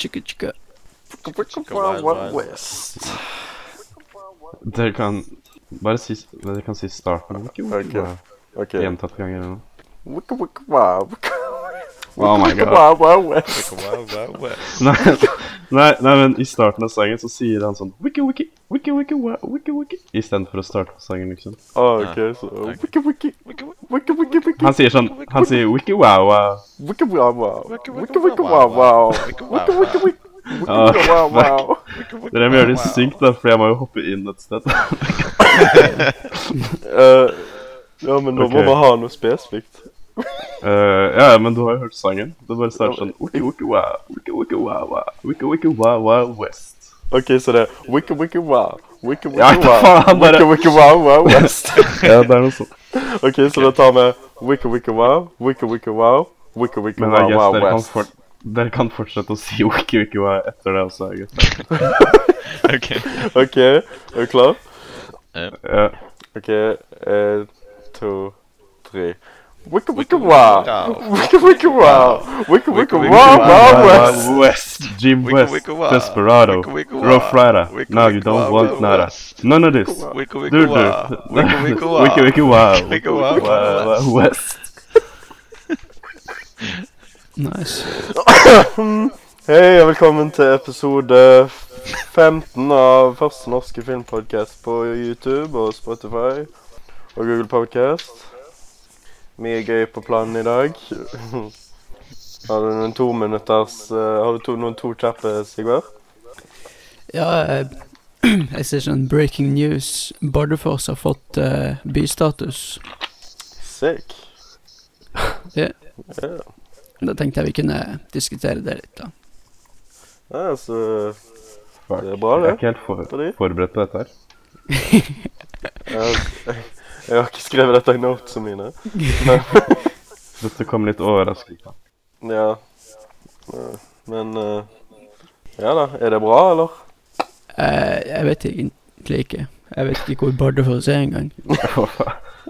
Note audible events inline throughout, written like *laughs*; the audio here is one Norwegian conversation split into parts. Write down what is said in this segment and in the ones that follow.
chicka chicka. Wild Wild West. Dere kan bare si Dere kan si starten. Ikke Ok. Gjentatte Ok. Gjentatt ganger eller noe. Oh my god. West. Wild Wild West. Nei, nei, nei, men i starten av sangen så sier han sånn Wiki, wiki, wiki, wiki, wow, wiki, wiki Istedenfor å starte på sangen, liksom. Ah, ok, så wiki, wiki, wiki, wiki, wiki. Han sier sånn Han sier wiki, wow, wow. Wiki, wow, wow. Wiki, wiki, wow, wow, wiki, wicka. Ah, Wicka, wow, wow. Dere må gjøre det synkt, da, for jeg må jo hoppe inn et sted. uh, *laughs* Ja, men nå må man vi ha noe spesifikt. *laughs* Eh, ja, men du har jo hørt sangen. Det bare starter sånn Wiki, wiki, wow, wiki, wiki, wow, wow. Wiki, wiki, wow, wow, west. Ok, så det er wicka, wicka, wow. Wicka, Wiki wicka, wow. Wicka, wicka, wow, wow, West. *laughs* Ja, det er noe sånt. Ok, så da tar vi wicka, wicka, wow. Wicka, wicka, wow. Wicka, wicka, Men wow, wow, kan, West. dere kan fortsette å si wiki, wiki, wow etter det også, gutter. *laughs* Ok. Ok, er du klar? Ja. Ok, én, to, tre. Wicka, wicka, wow. Wicka, wicka, wow. Wicka, wicka, wow, wow, West. West. *laughs* Jim West. Desperado. Wicka, wicka. Rough Rider. No, you don't want nada. None of this. Wicka, wicka, Du, du. wow. Wicka, wicka, wow. Wicka, wicka, wow. Wicka, wow, wow, wow, West. Nice. *coughs* Hei og velkommen til episode eh, 15 av første norske filmpodcast på YouTube og Spotify og Google Podcast. Mye gøy på planen i dag. Har du noen to minutters eh, Har du to, noen to kjappe, Sigvard? Ja, jeg, *clears throat* ser sånn breaking news. Bardufoss har fått uh, bystatus. Sick. *laughs* Ja. Yeah. Da tenkte jeg vi kunne diskutere det litt, da. Ja, så Det er bra, det. Jeg er ikke helt for, forberedt på dette her. *laughs* jeg, har ikke skrevet dette i notesene mine. *laughs* Dette kom litt overraskende. Ja. Eh, Men eh, Ja da. Er det bra, eller? Eh, jeg vet egentlig ikke. Jeg vet ikke hvor Bardufoss er engang. *laughs*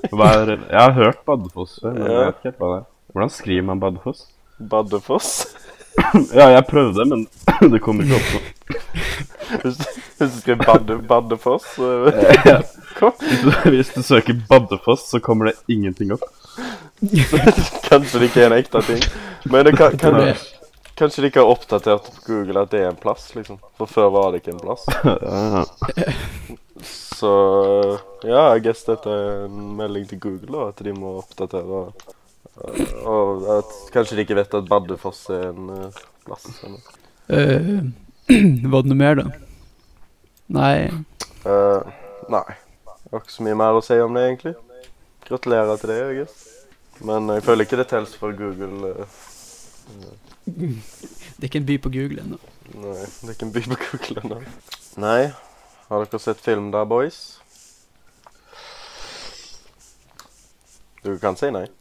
Jeg har hørt Bardufoss før, men jeg vet ikke hva det er. Hvordan skriver man Bardufoss? Bardufoss? *laughs* Ja, jeg prøvde, men *clears throat* det kommer ikke opp. Hvis du- skriver badde, Baddefoss så Ja. Hvis du, hvis du søker Baddefoss, så kommer det ingenting opp. *laughs* Kanskje det ikke er en ekte ting. Men det kan, kan, kanskje de ikke har oppdatert på Google at det er en plass, liksom. For før var det ikke en plass. *laughs* Ja. Så ja, jeg guess dette er en melding til Google, da, at de må oppdatere. eh, Og at kanskje de ikke vet at Baddefoss er en eh, plass. Eller. Eh, *clears throat* var det noe mer, da? Nei. Uh, nei. Jeg har ikke så mye mer å si om det, egentlig. Gratulerer til deg, August. Men jeg føler ikke det teller for Google. eh, Det er ikke en by på Google ennå. Nei, det er ikke en by på Google ennå. Nei. Har dere sett film da, boys? Du kan si nei. *laughs*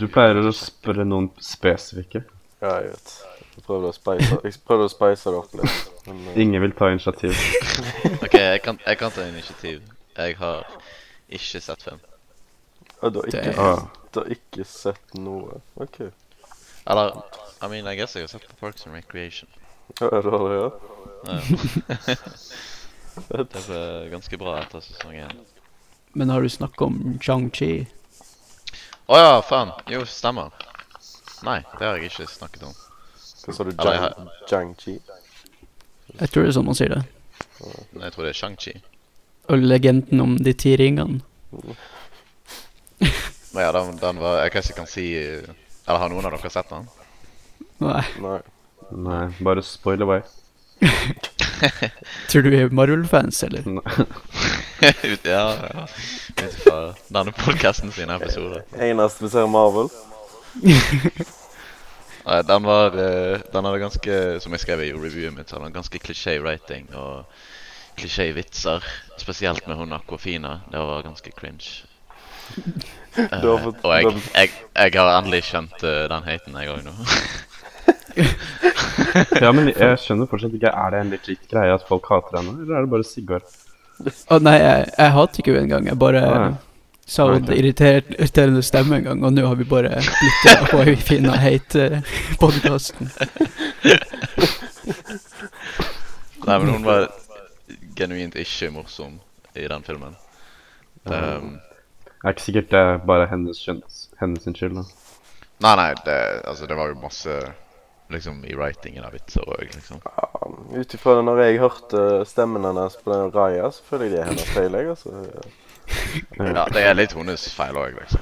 Du pleier å spørre noen spesifikke. Ja, jeg vet. Jeg prøvde å spice, jeg prøvde å spice det opp litt. Men, eh, Ingen vil ta initiativ. *laughs* Ok, jeg kan, jeg kan ta initiativ. Jeg har ikke sett film. ja, du, har ikke, Ah. du har ikke sett noe? OK. Eller, I mean, I guess jeg har sett på Parks and Recreation. Ja, du har det, ja? Ja. *laughs* det ble ganske bra etter sesong én. Men har du snakka om Chang-Chi? Å ja, faen. Jo, stemmer. Nei, det har jeg ikke snakket om. Hva sa du? Eller, jeg tror det er sånn man sier det. Nei, jeg tror det er Shang-Chi. Og legenden om de ti ringene. *laughs* Nei, ja, den, den var Jeg kanskje kan si Eller har noen av dere sett den? Nei. Nei. Nei, bare spoil away. *laughs* Tror du vi er Marvel-fans, eller? *laughs* Ut- ja, ja. Ut fra denne podkasten sine episoder. Eneste vi ser Marvel. Nei, den var eh, Den hadde ganske Som jeg skrev i reviewet mitt, så hadde den ganske klisjé-rating og klisjé-vitser. Spesielt med hun Aquafina. Det var ganske cringe. *laughs* uh, har fått- og jeg, har- jeg, jeg har endelig skjønt uh, den haten, jeg òg nå. *laughs* Ja, men jeg *laughs* skjønner fortsatt ikke. Er det en legit greie at folk hater henne, eller er det bare Sigvard? Å nei, jeg, jeg hater ikke henne engang. Jeg bare Ah, ja. Sa hun irriterende stemme en gang, og nå har vi bare blitt det på ei fina hate-podkasten. *laughs* Nei, men hun var genuint ikke morsom i den filmen. Um, Det er ikke sikkert det er bare hennes, hennes skyld. da. nei, nei, det, altså, det var jo masse liksom i writingen av vitser òg, liksom. Ja, Ut ifra når jeg hørte stemmen hennes på den Raja, så føler jeg det er hennes feil. jeg, altså. Ja, det er litt hennes feil òg, liksom.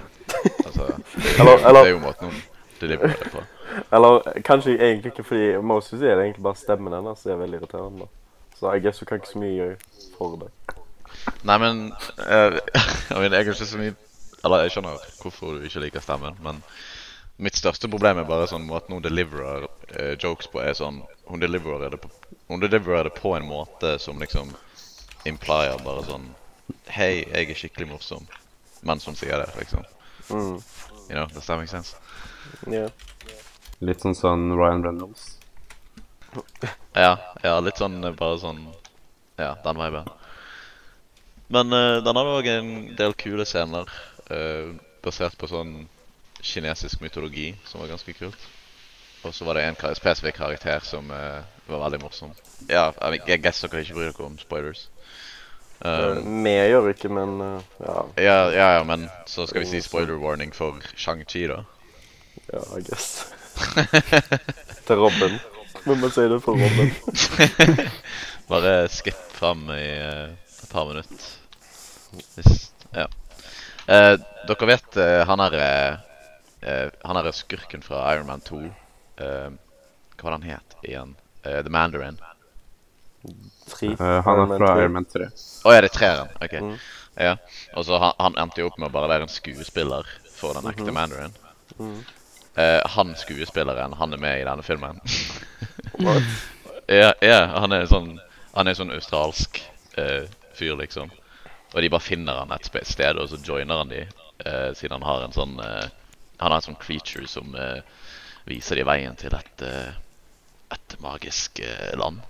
Altså, det, er Eller- eller- det er jo måten hun deliverer det på. Eller kanskje egentlig ikke, fordi Moses er det egentlig bare stemmen hennes som er veldig irriterende. Så jeg guess hun kan ikke så mye gjøre for det. Nei, men eh, *laughs* Jeg har ikke så mye Eller jeg skjønner hvorfor du ikke liker stemmen, men mitt største problem er bare sånn måten hun deliverer eh, jokes på, er sånn Hun deliverer det på, hun deliverer det på en måte som liksom implier bare sånn Hei, jeg er skikkelig morsom. Mens som sier det, liksom. Mm. You know, does that make sense? Yeah. Litt sånn sånn Ryan Reynolds. Ja, ja, litt sånn bare sånn Ja, den viben. Men uh, den hadde òg en del kule scener uh, basert på sånn kinesisk mytologi, som var ganske kult. Og så var det en spesifikk karakter som uh, var veldig morsom. Ja, jeg, jeg guess dere ikke bryr dere om spoilers. Uh, Um, Vi gjør ikke, men uh, ja. ja, ja, ja, men så skal vi si spoiler warning for Shang-Chi, da. Ja, I guess. *laughs* Til Robin. Vi må si det for Robin. *laughs* Bare skipp fram i uh, et par minutter. Hvis Ja. Uh, dere vet uh, han er eh, Han er skurken fra Iron Man 2. eh, hva var det han het igjen? Eh, The Mandarin. Tre. Uh, han er fra tre. Iron Man 3. Å ja, det er treeren. OK. Mm. Ja. Og så han, han endte jo opp med å bare være en skuespiller for den ekte Mandarin. Mm. Uh, han skuespilleren, han er med i denne filmen. *laughs* What? Ja, ja, han er sånn Han er sånn australsk uh, fyr, liksom. Og de bare finner han et sted, og så joiner han de. eh, siden han har en sånn Han har en sånn creature som viser de veien til et Et magisk land.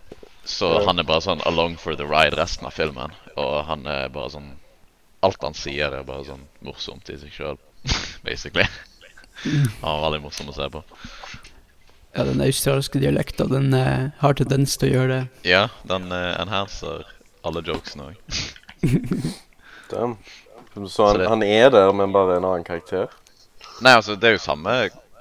Så han er bare sånn along for the ride resten av filmen. Og han er bare sånn Alt han sier, er bare sånn morsomt i seg sjøl, *laughs* basically. Han var veldig morsom å se på. Ja, den australske dialekta, den uh, har tendens til å gjøre det. Ja, den uh, enhancer alle jokesene òg. *laughs* Så han, Så det- han er der, men bare en annen karakter? Nei, altså, det er jo samme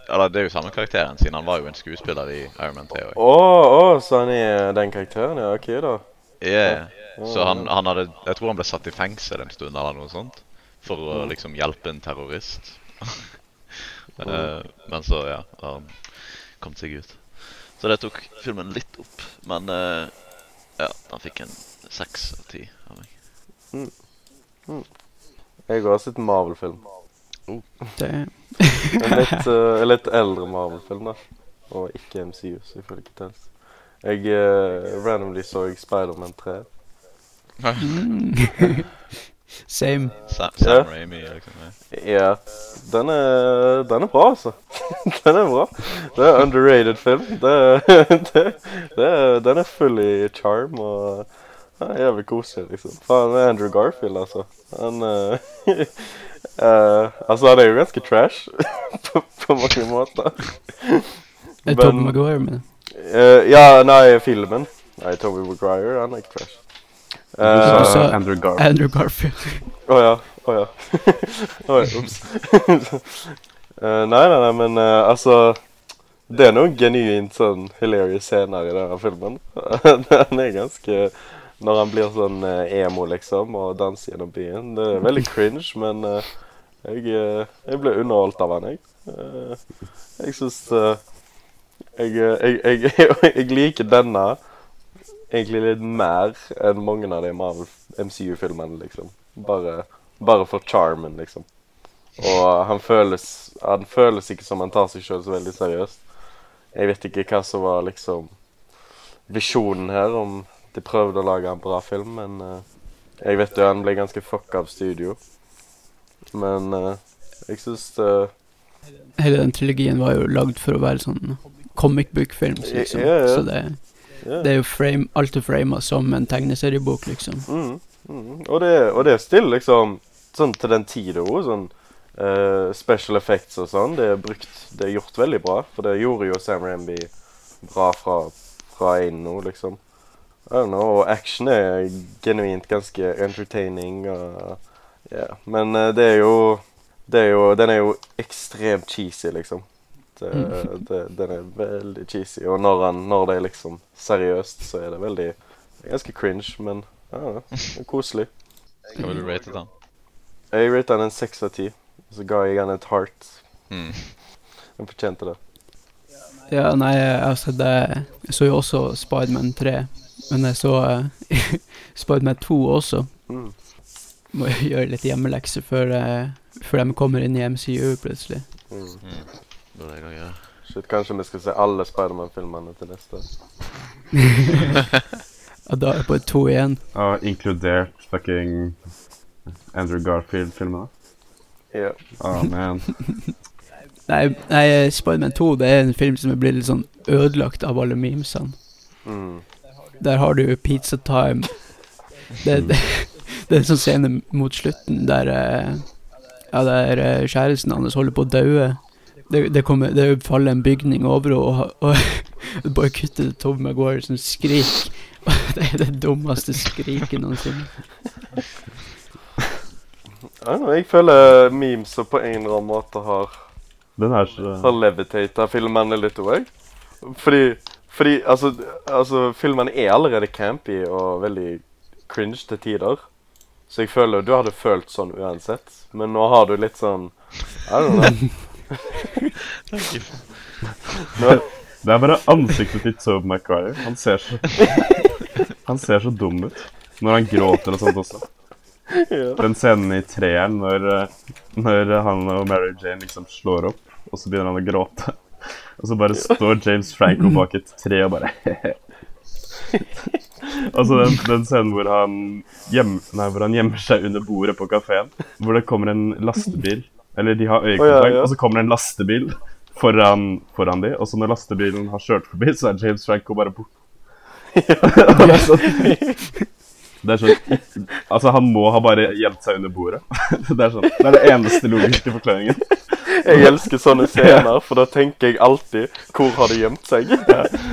Eller det er jo samme karakteren, siden han var jo en skuespiller i Iron Man 3 Å, Oh, å, så han er den karakteren? Ja, OK, da. Yeah. Så han, han hadde Jeg tror han ble satt i fengsel en stund eller noe sånt. For å liksom hjelpe en terrorist. uh, *laughs* men så, ja, han kom seg ut. Så det tok filmen litt opp. Men uh, ja, han fikk en seks av ti av meg. Jeg har sett Marvel-film. Det En litt, *laughs* uh, litt eldre Marvel-film, da. Og ikke MCU, så jeg føler ikke tels. Jeg uh, randomly så jeg Spiderman 3. mm. *laughs* Same. Sam, Ja. Sam Raimi, liksom. Ja. Ja, den er, den er bra, altså. *laughs* den er bra. Det er underrated film. Det, det, det er, den er full i charm og ja, jævlig koselig, liksom. Faen, det er Andrew Garfield, altså. Han eh, eh, Altså, han er jo ganske trash *laughs* på, på mange måter. Er det Tobey Maguire med? Eh, ja, nei, filmen. Nei, Tobey Maguire, han er ikke trash. Du Eh, sa Andrew Garfield. Andrew Garfield. Å ja. Å ja. *laughs* oh, ja. Ops. uh, *laughs* nei, nei, nei, men altså Det er noen genuint sånn hilarious scener i denne filmen. Den er ganske Når han blir sånn eh, emo, liksom, og danser gjennom byen. Det er veldig cringe, men eh, jeg, eh, jeg ble underholdt av han, jeg. Jeg syns jeg, jeg, *laughs* jeg, liker denne egentlig litt mer enn mange av de MCU-filmene, liksom. Bare, bare for charmen, liksom. Og han føles, han føles ikke som han tar seg sjøl så veldig seriøst. Jeg vet ikke hva som var liksom visjonen her, om de prøvde å lage en bra film, men uh, jeg vet jo han ble ganske fucka av studio. Men uh, jeg syns det Hele den trilogien var jo lagd for å være sånn comic book-film, liksom. Yeah, yeah. Så det, yeah. det er jo frame, alt er frama som en tegneseriebok, liksom. Mm, mm. Og, det, og det er still liksom sånn til den tida òg. Sånn uh, special effects og sånn. Det er brukt Det er gjort veldig bra. For det gjorde jo Sam Ramby bra fra, fra nå, liksom. I don't know, og action er genuint ganske entertaining. Og, ja. Men eh, det er jo det er jo, Den er jo ekstremt cheesy, liksom. Det, det, den er veldig cheesy. Og når, han, når det er liksom seriøst, så er det veldig Ganske cringe, men ja, det er koselig. Hva vil du rate den? Jeg ratet den en seks av ti. Så ga jeg den et heart. Mm. Den fortjente det. Ja, nei, altså det Jeg så jo også Spiderman 3, men jeg så uh, *laughs* Spiderman 2 også. Mm. Må gjøre litt hjemmelekse før, uh, før de kommer inn i MCU plutselig. Mm. Mm. Det det jeg. Shit, kanskje vi skal se alle Spiderman-filmene til neste. Og *laughs* da er det på to igjen. Ja, inkludert fucking Andrew Garfield-filmene. Ja. Oh, man. *laughs* Nei, nei Spiderman 2 det er en film som er blitt litt sånn ødelagt av alle memesene. Mm. Der har du Pizza Time. Det, det, *laughs* det er en sånn scene mot slutten der eh, Ja, der eh, kjæresten hans holder på å daue. Det, det, kommer, det faller en bygning over henne, og, *laughs* og bare kutter til Tove Maguire som skrik. *laughs* Det er det dummeste skriket noensinne. Jeg føler memes på en eller annen måte har, Den er så levitata filmene litt òg. Fordi, fordi altså, altså filmen er allerede campy og veldig cringe til tider. Så jeg føler du hadde følt sånn uansett. Men nå har du litt sånn I don't know. *laughs* Det er bare ansiktet til Tobe Maguire. Han ser så Han ser så dum ut. Når han gråter og sånt også. Den scenen i treeren når, eh, når han og Mary Jane liksom slår opp, og så begynner han å gråte. Og så bare står James Franco bak et tre og bare *laughs* Altså den, den scenen hvor han, gjem, nei, hvor han gjemmer seg under bordet på kafeen. Hvor det kommer en lastebil. Eller de har øyekontakt, oh, ja, ja. og så kommer det en lastebil foran, foran de. Og så når lastebilen har kjørt forbi, så er James Franco bare borte. *laughs* Og *laughs* det er sånn det Altså, han må ha bare gjemt seg under bordet. *laughs* Det er sånn, det er det eneste logiske forklaringen. Jeg elsker sånne *laughs* scener, for da tenker jeg alltid Hvor har de gjemt seg?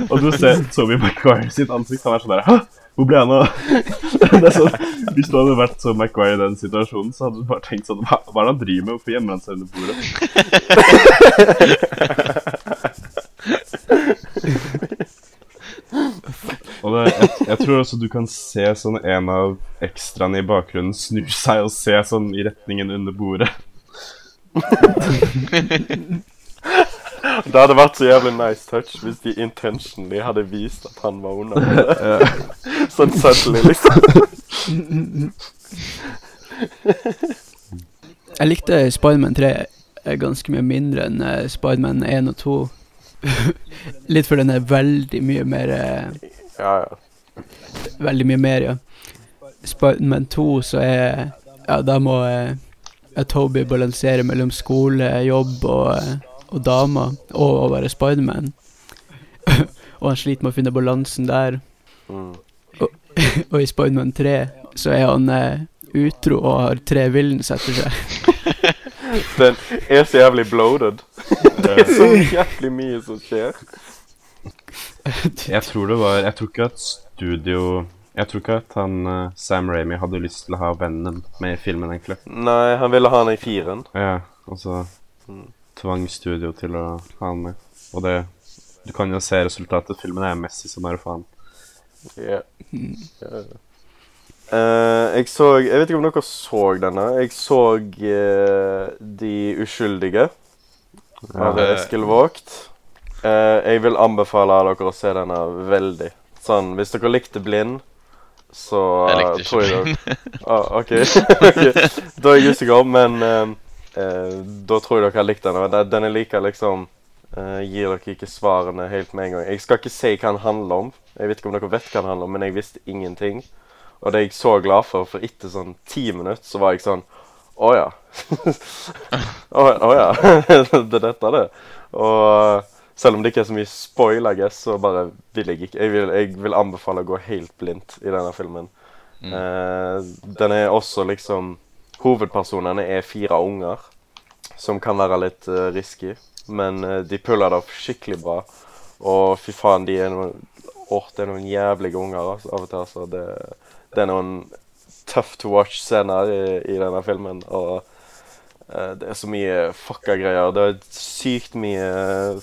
Og du ser Toby Maguire sitt ansikt, han er sånn der Hæ? Hvor ble han av? *laughs* Det sånn, Hvis du hadde vært så Maguire i den situasjonen, så hadde du bare tenkt sånn Hva, hva er det han driver med? Hvorfor gjemmer han seg under bordet? Og det, jeg, jeg tror også du kan se sånn en av ekstraene i bakgrunnen snu seg og se sånn i retningen under bordet. Det hadde vært så jævlig nice touch hvis de intentionally hadde vist at han var under. *laughs* sånn suddenly, liksom. Jeg likte Spiderman 3 ganske mye mindre enn uh, Spiderman 1 og 2. *laughs* Litt for den er veldig mye mer eh, Ja, ja. Veldig mye mer, ja. Spiderman 2 så er Ja, da må eh, Toby balansere mellom skole, jobb og, eh, og damer, og å være Spiderman. *laughs* og han sliter med å finne balansen der. Mm. Og *laughs* i Spiderman 3 så er han eh, utro og har tre villains etter seg. Den er så jævlig bloated. Det er så jævlig mye som skjer. Jeg tror det var Jeg tror ikke at studio Jeg tror ikke at han eh, Sam Ramy hadde lyst til å ha vennen med i filmen, egentlig. Nei, han ville ha den i firen. Ja, og så Mm. tvang studio til å ha han med. Og det Du kan jo se resultatet. Filmen er messig som bare faen. Ja. Ja. Eh, jeg så Jeg vet ikke om dere så denne. Jeg så uh, De uskyldige av Ja. Eskil Vågt. Uh, jeg vil anbefale dere å se denne veldig. Sånn, Hvis dere likte Blind, så Jeg eh, likte tror ikke jeg min. ah, okay. *laughs* Ok. Da er jeg usikker, men eh, eh, da tror jeg dere har likt denne. Den den er liksom eh, Gir dere ikke svarene helt med en gang. Jeg skal ikke si hva den handler om. Jeg vet ikke om dere vet hva den handler om, men jeg visste ingenting. Og det er jeg så glad for, for etter sånn ti minutter så var jeg sånn Å ja. *laughs* Å å ja. *laughs* det er dette, det. Og selv om det ikke er så mye spoil, I guess, så bare vil jeg ikke. Jeg vil, jeg vil anbefale å gå helt blindt i denne filmen. Mm. Eh, den er også liksom hovedpersonene er fire unger, som kan være litt uh, risky. Men uh, de puller det opp skikkelig bra. Og fy faen, de er noen Åh, det er noen jævlige unger altså, av og til. altså. Det, det er noen tough to watch-scener i, i, denne filmen. Og uh, det er så mye fucka greier. Det er sykt mye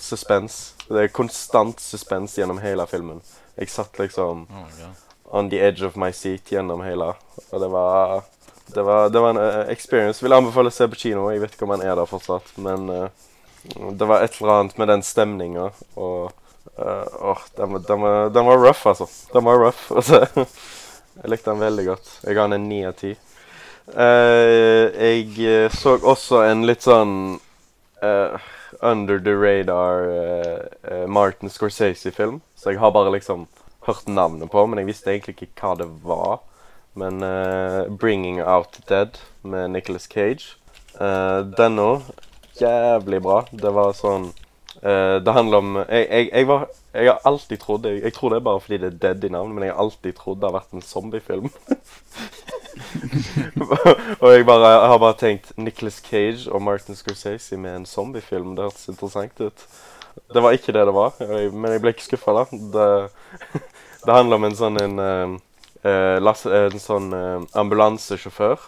suspens. Det er konstant suspens gjennom hele filmen. Jeg satt liksom Oh, on the edge of my seat gjennom hele. Og det var Det var, det var en uh, experience. Vil anbefale å se på kino. Jeg vet ikke om han er der fortsatt, men uh, det var et eller annet med den stemninga og uh, oh, den, den, den var rough, altså. Den var rough. Altså, *laughs* jeg likte den veldig godt. Jeg ga den en ni av ti. Eh, jeg eh, så også en litt sånn eh, under the radar Martin Scorsese-film. Så jeg har bare liksom hørt navnet på, men jeg visste egentlig ikke hva det var. Men uh, 'Bringing Out Dead' med Nicholas Cage. Uh, den òg jævlig bra. Det var sånn Det handler om jeg, jeg, jeg, var, jeg har alltid trodd jeg, jeg tror det er bare fordi det er dead i navnet, men jeg har alltid trodd det har vært en zombiefilm. *laughs* og jeg, bare, jeg har bare tenkt Nicholas Cage og Martin Scorsese med en zombiefilm. Det hørtes interessant ut. Det var ikke det det var, men jeg ble ikke skuffa, da. Det, *laughs* det handler om en sånn en, eh, eh, en sånn eh, ambulansesjåfør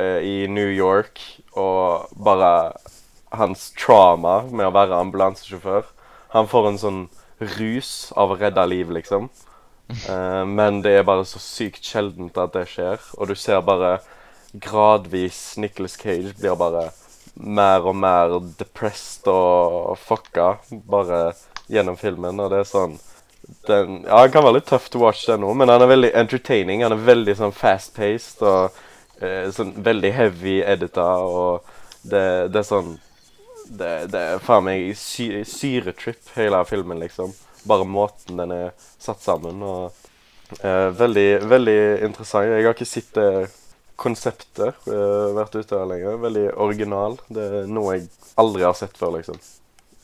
eh, i New York, og bare hans trauma med å være ambulansesjåfør. Han får en sånn rus av å redde liv, liksom. Uh, men det er bare så sykt sjeldent at det skjer, og du ser bare gradvis Nicholas Cage blir bare mer og mer depressed og fucka bare gjennom filmen, og det er sånn den, Ja, han kan være litt tøff to watch, den òg, men han er veldig entertaining. Han er veldig sånn fast-paced og eh, sånn veldig heavy edita, og det, det er sånn det, det er faen meg sy syretrip, hele filmen, liksom. Bare måten den er satt sammen. og eh, Veldig veldig interessant. Jeg har ikke sett det konseptet eh, vært ute her lenger. Veldig original. Det er noe jeg aldri har sett før, liksom.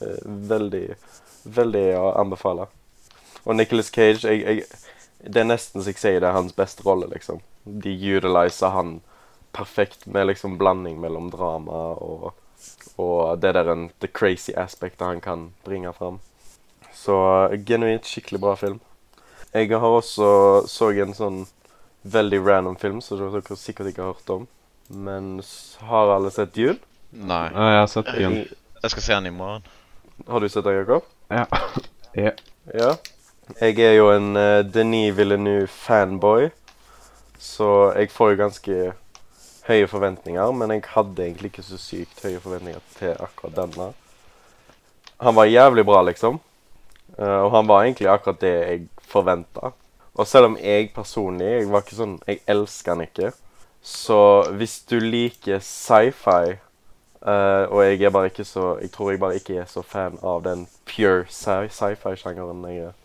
Eh, veldig, veldig å anbefale. Og Nicholas Cage jeg, jeg, Det er nesten så jeg sier det er hans beste rolle, liksom. De utiliser han perfekt med liksom blanding mellom drama og og det der en, the crazy aspektet han kan bringe fram. Så genuint skikkelig bra film. Jeg har også så en sånn veldig random film som dere sikkert ikke har hørt om. Men har alle sett Jul? Nei. Ja, jeg har sett Jul. Jeg skal se den i morgen. Har du sett den, Jakob? Ja. ja. Ja. Jeg er jo en uh, Denis Villeneuve-fanboy, så jeg får jo ganske høye forventninger. Men jeg hadde egentlig ikke så sykt høye forventninger til akkurat denne. Han var jævlig bra, liksom. Uh, og han var egentlig akkurat det jeg forventa. Og selv om jeg personlig Jeg var ikke sånn Jeg elsker han ikke. Så hvis du liker sci-fi uh, Og jeg er bare ikke så Jeg tror jeg bare ikke er så fan av den pure sci- sci-fi-sjangeren jeg er.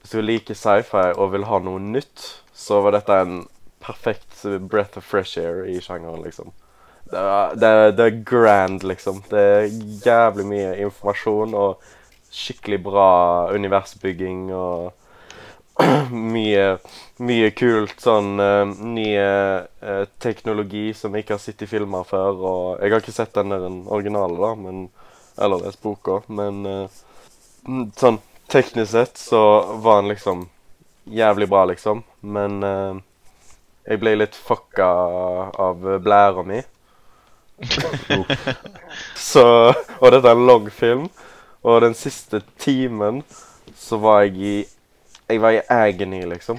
Hvis du liker sci-fi og vil ha noe nytt, så var dette en perfekt breath of fresh air i sjangeren, liksom. Det er, det, er, det er grand, liksom. Det er jævlig mye informasjon og skikkelig bra universbygging og *clears throat* mye, mye kult sånn uh, nye uh, teknologi som jeg ikke har sett i filmer før. Og jeg har ikke sett den der originale, da, men Eller lest boka, men mm, sånn teknisk sett så var den liksom jævlig bra, liksom. Men jeg ble litt fucka av blæra mi. så Og dette er en lang film. Og den siste timen så var jeg i Jeg var i agony, liksom.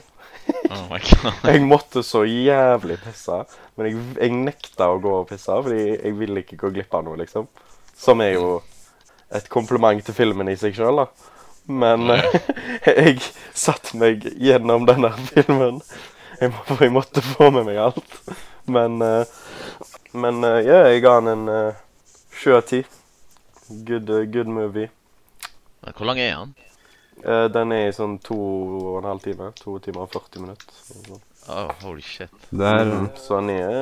Oh my god. Jeg måtte så jævlig pisse. Men jeg, jeg nekta å gå og pisse, fordi jeg ville ikke gå glipp av noe, liksom. Som er jo et kompliment til filmen i seg sjøl, da. Men *laughs* jeg satte meg gjennom denne filmen. Jeg, må, jeg måtte få med meg alt. Men uh, Men uh, ja, jeg ga han en eh, sju av ti. Good, eh, good movie. Hvor lang er han? Uh, den er i sånn to og en halv time. To timer og 40 minutter. Oh, holy shit. Det er mm, Så han er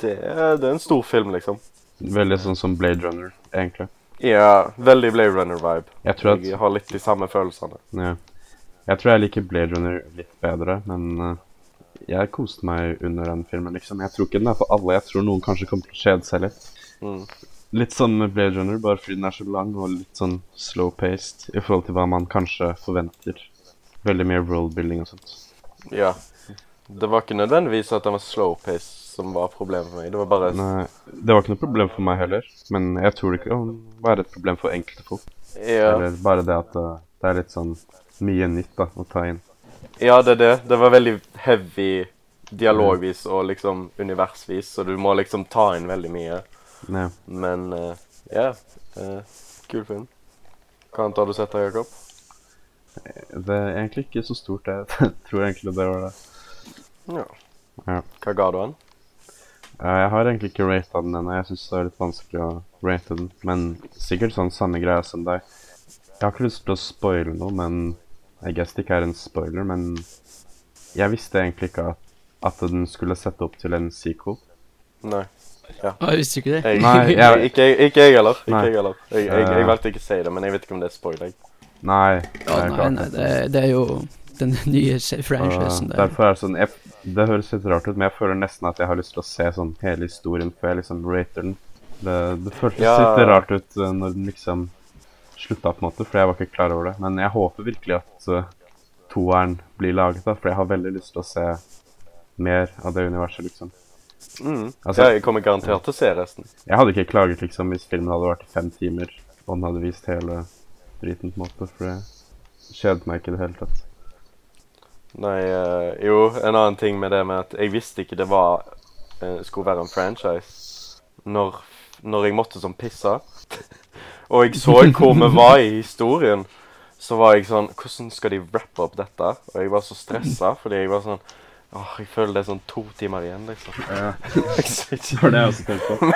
det, er det er en stor film, liksom. veldig sånn som Blade Runner, egentlig. Ja, veldig Blade Runner-vibe. Jeg tror at Jeg har litt de samme følelsene. ja. Jeg tror jeg liker Blade Runner litt bedre, men eh, jeg koste meg under den filmen, liksom. Jeg tror ikke den er for alle. Jeg tror noen kanskje kommer til å kjede seg litt. Mm. Litt sånn med Blade Runner, bare fordi den er så lang og litt sånn slow-paced i forhold til hva man kanskje forventer. Veldig mye world-building og sånt. Ja. Det var ikke nødvendigvis at den var slow-paced som var problemet for meg. Det var bare Nei, det var ikke noe problem for meg heller, men jeg tror det kan være et problem for enkelte folk. Ja, Eller bare det at uh, det er litt sånn mye nytt da, å ta inn. Ja det er det. Det var veldig heavy dialogvis og liksom universvis, så du må liksom ta inn veldig mye. Nei. Men eh, ja, uh, kul film. Hva annet har du sett da, Jakob? Det er egentlig ikke så stort, *laughs* jeg tror egentlig det var det. Ja. Ja. Hva ga du den? Jeg har egentlig ikke rata den ennå. Jeg syns det er litt vanskelig å rate den. Men sikkert sånn samme greie som deg. Jeg har ikke lyst til å spoile noe, men I guess det ikke er en spoiler, men jeg visste egentlig ikke at, at den skulle sette opp til en sequel. Nei. Ah, jeg visste ikke det. Jeg, Nei, jeg- ikke, ikke jeg heller. Ikke jeg heller. Jeg, jeg, jeg Eh. valgte ikke å si det, men jeg vet ikke om det er spoiler. Nei. det Ja, er nei, nei, det, det er jo den *laughs* nye se- franchisen Uh, der. derfor er det sånn jeg, Det høres litt rart ut, men jeg føler nesten at jeg har lyst til å se sånn hele historien før jeg liksom rater den. Det, det føltes Ja. litt rart ut uh, når den liksom slutta, på en måte, for jeg var ikke klar over det. Men jeg håper virkelig at uh, toeren blir laget, da, for jeg har veldig lyst til å se mer av det universet, liksom. Mm. Altså- jeg kommer garantert til å se resten. Jeg hadde ikke klaget liksom hvis filmen hadde vært i fem timer og den hadde vist hele driten, på en måte, for det kjedet meg ikke i det hele tatt. Nei, uh, jo, en annen ting med det med at jeg visste ikke det var uh, skulle være en franchise når, når jeg måtte sånn pisse. *laughs* Og jeg så hvor vi var i historien. Så var jeg sånn Hvordan skal de rappe opp dette? Og jeg var så stressa fordi jeg var sånn Åh, jeg føler det er sånn to timer igjen, liksom. Ja, *laughs* det var det jeg også tenkte på.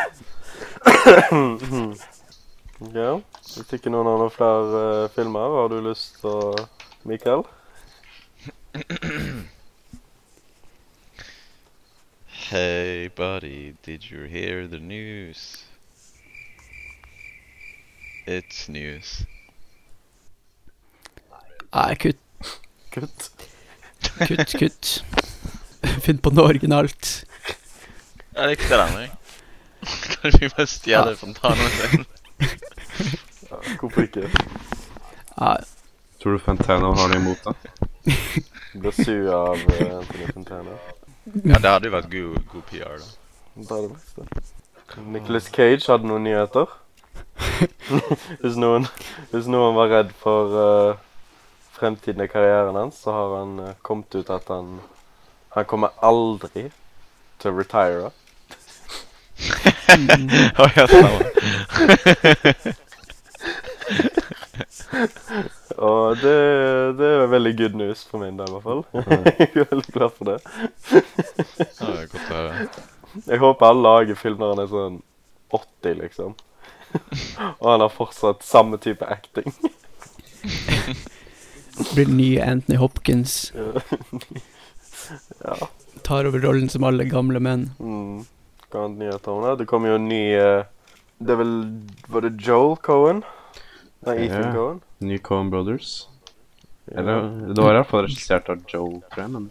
*clears throat* ja. Hvis ikke noen har noen flere uh, filmer, har du lyst til å Mikael? Hey, buddy, did you hear the news? It's news. Nei, kutt, Kutt. kutt, kutt. Finn på noe originalt. Jeg likte den, jeg. Kan vi bare stjele fontanen sin? Ja, hvorfor ikke? Nei, Tror du Fantana har noe imot, da? *laughs* Ble sur av uh, Anthony Fontana. Ja, det hadde jo vært god, god PR, da. Det er det beste. Nicholas Cage hadde noen nyheter. *laughs* hvis, noen, hvis noen var redd for uh, fremtiden i karrieren hans, så har han uh, kommet ut at han Han kommer aldri til å retire. Å, *laughs* ja. *laughs* Og det, det er veldig good news for min del, i hvert fall. Jeg er veldig glad for det. Ja, det er godt å høre. Jeg håper alle lager film når han er sånn 80, liksom. *laughs* Og han har fortsatt samme type acting. *laughs* blir den nye Anthony Hopkins. *laughs* ja. Tar over rollen som alle gamle menn. Mm. Hva annet nyheter om det? Det kommer jo en ny uh, Det er vel Var det Joel Cohen? Nei, Ethan Ja. Cohen? Ny Coen Brothers. Ja. Eller, det var i hvert fall regissert av Joel, tror jeg, men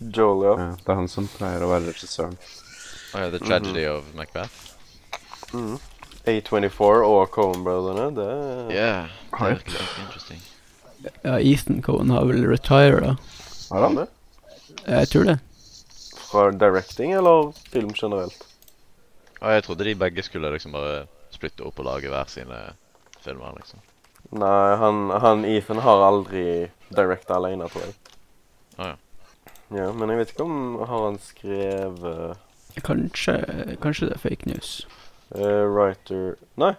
Joel, ja. ja, det er han som pleier å være regissøren. Oh, ja, The Tragedy of Macbeth. Mm. A24 og Cohen-brødrene. Det Yeah. Det er ganske interesting. Ja, Ethan Cohen har vel retira. Har han? det. Jeg tror det. Fra directing eller film generelt? Ja, jeg trodde de begge skulle liksom bare splitte opp og lage hver sine filmer, liksom. Nei, han, han Ethan har aldri directa alene, tror jeg. Ah, ja. Ja, Men jeg vet ikke om har han skrevet Kanskje, kanskje det er fake news. Eh, writer Nei.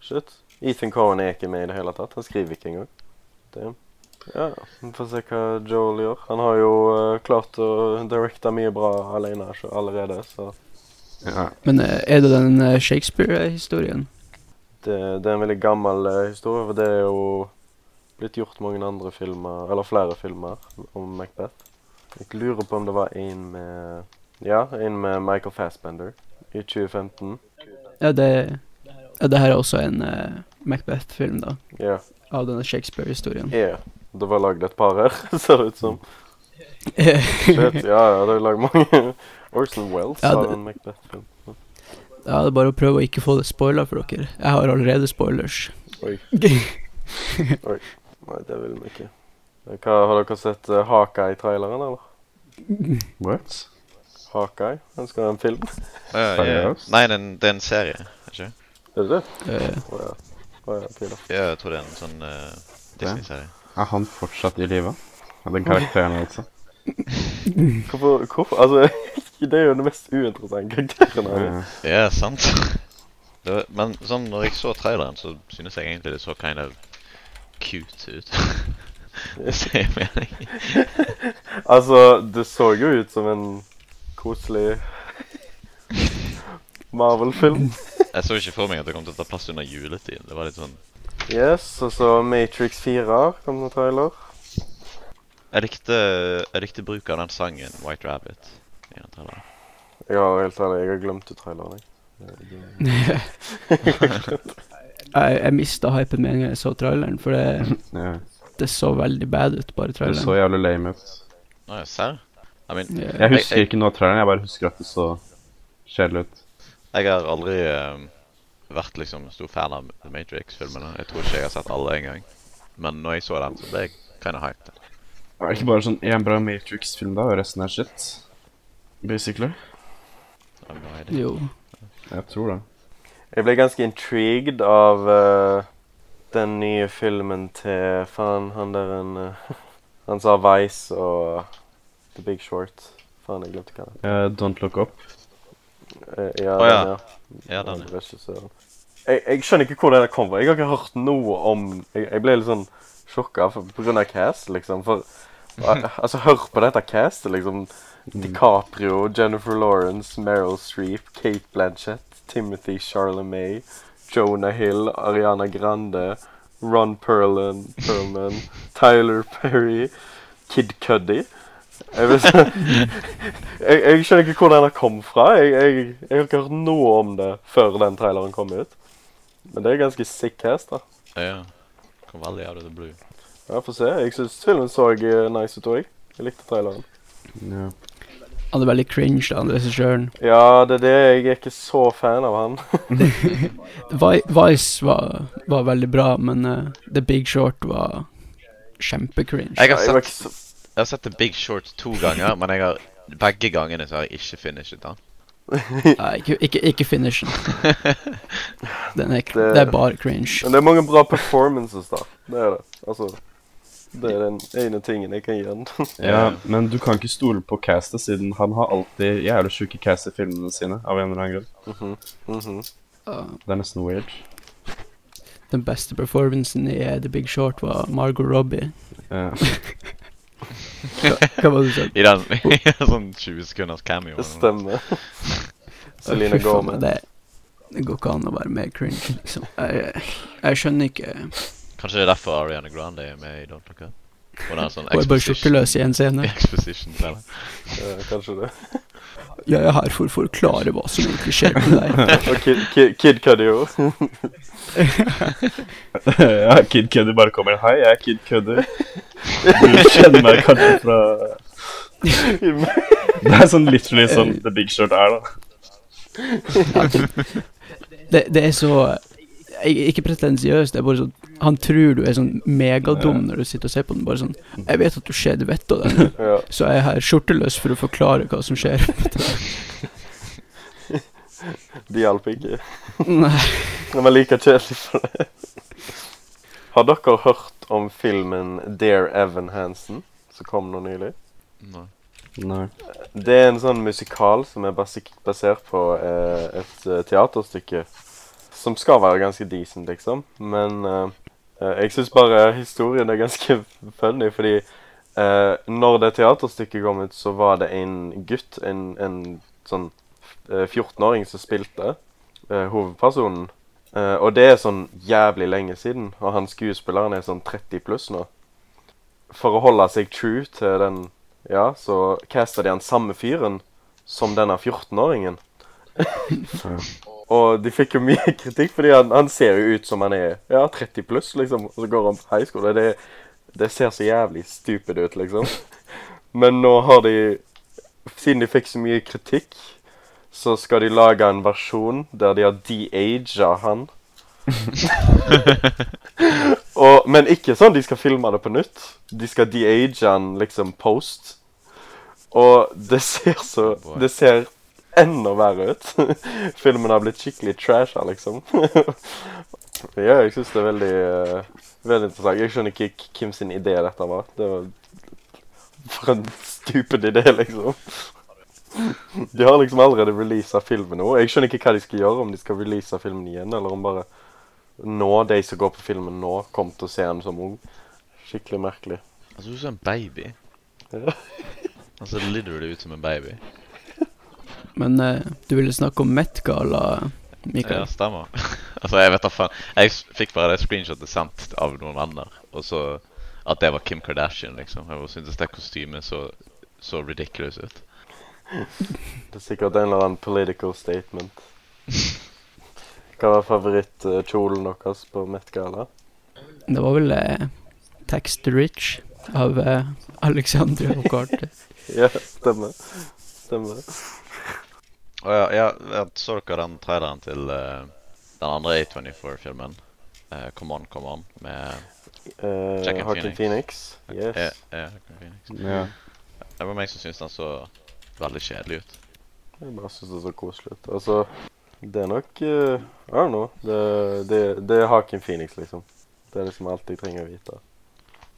Shit. Ethan Cohen er ikke med i det hele tatt. Han skriver ikke engang. Det. Ja, Vi får se hva Joel gjør. Han har jo uh, klart å directe mye bra alene så- allerede, så Ja. Men uh, er det den uh, Shakespeare-historien? det, det er en veldig gammel historie. For det er jo blitt gjort mange andre filmer, eller flere filmer, om Macbeth. Jeg lurer på om det var en med Ja, en med Michael Fassbender i 2015. Ja, det, ja, det her er også en eh, Macbeth-film, da. Ja. Av denne Shakespeare-historien. Yeah. Det var lagd et par her, *laughs* ser det ut som. *laughs* Shit, ja, ja, det er laget mange Orson Wells Ja, har det- en Macbeth-film. Ja, det er bare å prøve å ikke få det spoila for dere. Jeg har allerede spoilers. *laughs* Oi. Nei, det vil vi ikke. Hva, har dere sett uh, i traileren, eller? What? Hawkeye? Ønsker du en film? Ja. Seriøst? Nei, det er en, det er en serie. Ikke? Er det det? Uh, oh, ja. Oh, ja, da. Ja, jeg tror det er en sånn uh, Disney-serie. Er han fortsatt i live? Den karakteren, altså. Hvorfor, hvorfor? Altså, *laughs* det er jo den mest uinteressante karakteren her. Ja, sant. Det var, men sånn, når jeg så traileren, så synes jeg egentlig det så kind of cute ut. *laughs* det ser mening. *laughs* Altså, det så jo ut som en koselig Marvel-film. Jeg så ikke for meg at det kom til å ta plass under juletiden. Det var litt sånn Yes, og så Matrix 4 kom det trailer. Jeg likte, jeg likte bruk av den sangen White Rabbit. i den traileren. Ja, helt ærlig, jeg har glemt ut traileren, jeg. *laughs* *laughs* jeg jeg mista hypen med en gang jeg så traileren, for det, ja. det så veldig bad ut, bare traileren. Det så jævlig lame ut. Å ja, serr? I mean, yeah. Jeg husker jeg- ikke noe av traileren, jeg bare husker at det så kjedelig ut. jeg har aldri uh, vært liksom stor fan av The Matrix-filmene. Jeg tror ikke jeg har sett alle engang. Men når jeg så den, så ble jeg kind of hyped. Er det ikke bare sånn én bra Matrix-film, da, og resten er shit? Basically. Jo. Jeg tror det. Jeg ble ganske intrigued av uh, den nye filmen til Faen, han der en uh, *laughs* Han sa Vice og The Big Short. Faen, jeg glemte hva det Eh, Don't Look Up. er. Eh, ja, oh, ja. den, ja. Ja, den regissøren. Jeg, jeg skjønner ikke hvor den kom fra. Jeg har ikke hørt noe om Jeg, jeg ble litt sånn sjokka pga. på grunn av cast, liksom. For *laughs* Altså, hør på dette castet, liksom. DiCaprio, Jennifer Lawrence, Meryl Streep, Kate Blanchett, Timothy Charlemagne, Jonah Hill, Ariana Grande, Ron Perlman, Perlman Tyler Perry, Kid Cuddy. Jeg, vet, *laughs* jeg, jeg skjønner ikke hvor den kom fra. Jeg, jeg, jeg har ikke hørt noe om det før den traileren kom ut. Men det er ganske sick hest, da. Ja. Kom veldig out of the blue. Ja, Få se. Jeg syns filmen så eh, nice ut òg. Jeg likte traileren. Ja. Han er veldig cringe, da, han regissøren. Ja, det er det. Jeg er ikke så fan av han. *laughs* Vi- Vice var, var veldig bra, men uh, The Big Short var kjempecringe. Jeg har sett, jeg har sett The Big Short to ganger, men jeg har, begge gangene så har jeg ikke finishet den. *laughs* Nei, ikke, ikke, ikke finishen. *laughs* Den er, Det- det er bare cringe. Men det er mange bra performances, da. Det er det. Altså Det er den ene tingen jeg kan gi den. *laughs* ja, men du kan ikke stole på castet, siden han har alltid jævlig sjuke cast i filmene sine, av en eller annen grunn. Mhm, mhm. Ja, Det er nesten weird. den beste performancen i The Big Short var Margot Robbie. Ja. Hva, var det du sa? I den i sånn 20 sekunders cameo. Det stemmer. Celine Gorman. Det, det går ikke an å være mer cringe, liksom. Jeg, jeg skjønner ikke Kanskje det er derfor Ariana Grande er med i Don't Look Up? Og det er sånn Og jeg bare skjorteløs i en scene. *laughs* Exposition. Ja, kanskje det. Jeg er her for å forklare hva som egentlig skjer med deg. *laughs* Og Kid, Kid, Kid Cudi jo. *laughs* ja, Kid Cuddy bare kommer Hei, jeg er Kid Cuddy. Du kjenner meg kanskje fra Det er sånn literally som The Big Short er, da. Det, det er så Ikke pretensiøst, det er bare sånn Han tror du er sånn megadum når du sitter og ser på den. Bare sånn Jeg vet at du skjer vettet av det, *laughs* Ja. så jeg er her skjorteløs for å forklare hva som skjer. *laughs* Det hjalp ikke. Nei. Den var like kjedelig for det. Har dere hørt om filmen Dare Evan Hansen, som kom nå nylig? Nei. Nei. Det er en sånn musikal som er basert på eh, et eh, teaterstykke som skal være ganske decent, liksom. Men eh, eh, jeg syns bare historien er ganske *laughs* funny, fordi uh, når det teaterstykket kom ut, så var det en gutt, en, en sånn eh, 14-åring, som spilte uh, hovedpersonen. Eh, og det er sånn jævlig lenge siden, og han skuespilleren er sånn 30 pluss nå. For å holde seg true til den ja, så casta de han samme fyren som denne 14-åringen. *laughs* og de fikk jo mye *laughs* kritikk, fordi han, han ser jo ut som han er ja, 30 pluss, liksom. Og så går han på high school, og det, det ser så jævlig stupid ut, liksom. *laughs* Men nå har de Siden de fikk så mye kritikk, så skal de lage en versjon der de har de-aga han. *laughs* Og, men ikke sånn de skal filme det på nytt. De skal de-age han liksom post. Og det ser så. Det ser enda verre ut. *laughs* Filmen har blitt skikkelig trasha, liksom. *laughs* ja, jeg syns det er veldig uh, Veldig interessant. Jeg skjønner ikke hvem sin idé dette var. Det var For en stupid idé, liksom. De har liksom allerede releasa filmen nå. Jeg skjønner ikke hva de skal gjøre, om de skal release filmen igjen, eller om bare nå, de som går på filmen nå, kom til å se den som ung. Skikkelig merkelig. Han du som en baby. Ja. Han ser literally ut som en baby. Men eh, du ville snakke om Met-gala, Mikael? Ja, stemmer. *laughs* altså, jeg vet da faen. Jeg fikk bare det screenshotet sendt av noen venner, og så at det var Kim Kardashian, liksom. Jeg syntes det kostymet så, så ridiculous ut. *laughs* Det er sikkert en eller annen political statement. *laughs* Hva var favorittkjolen deres på Met-gala? Det var vel eh, Tax the Rich av eh, Alexandre Ocarte. Ja, stemmer. Stemmer. Og ja, ja, jeg så dere den traileren til uh, den andre A24-filmen? Uh, come On, Come On, med Uh, Jack and Phoenix. Yes. eh, ja, Joaquin Phoenix. Ja. Det var meg som syntes den så veldig kjedelig ut. Jeg bare syns det så koselig ut. Altså, det er nok uh, I don't know. Det, det, det er Haken Phoenix, liksom. Det er liksom alt jeg trenger å vite.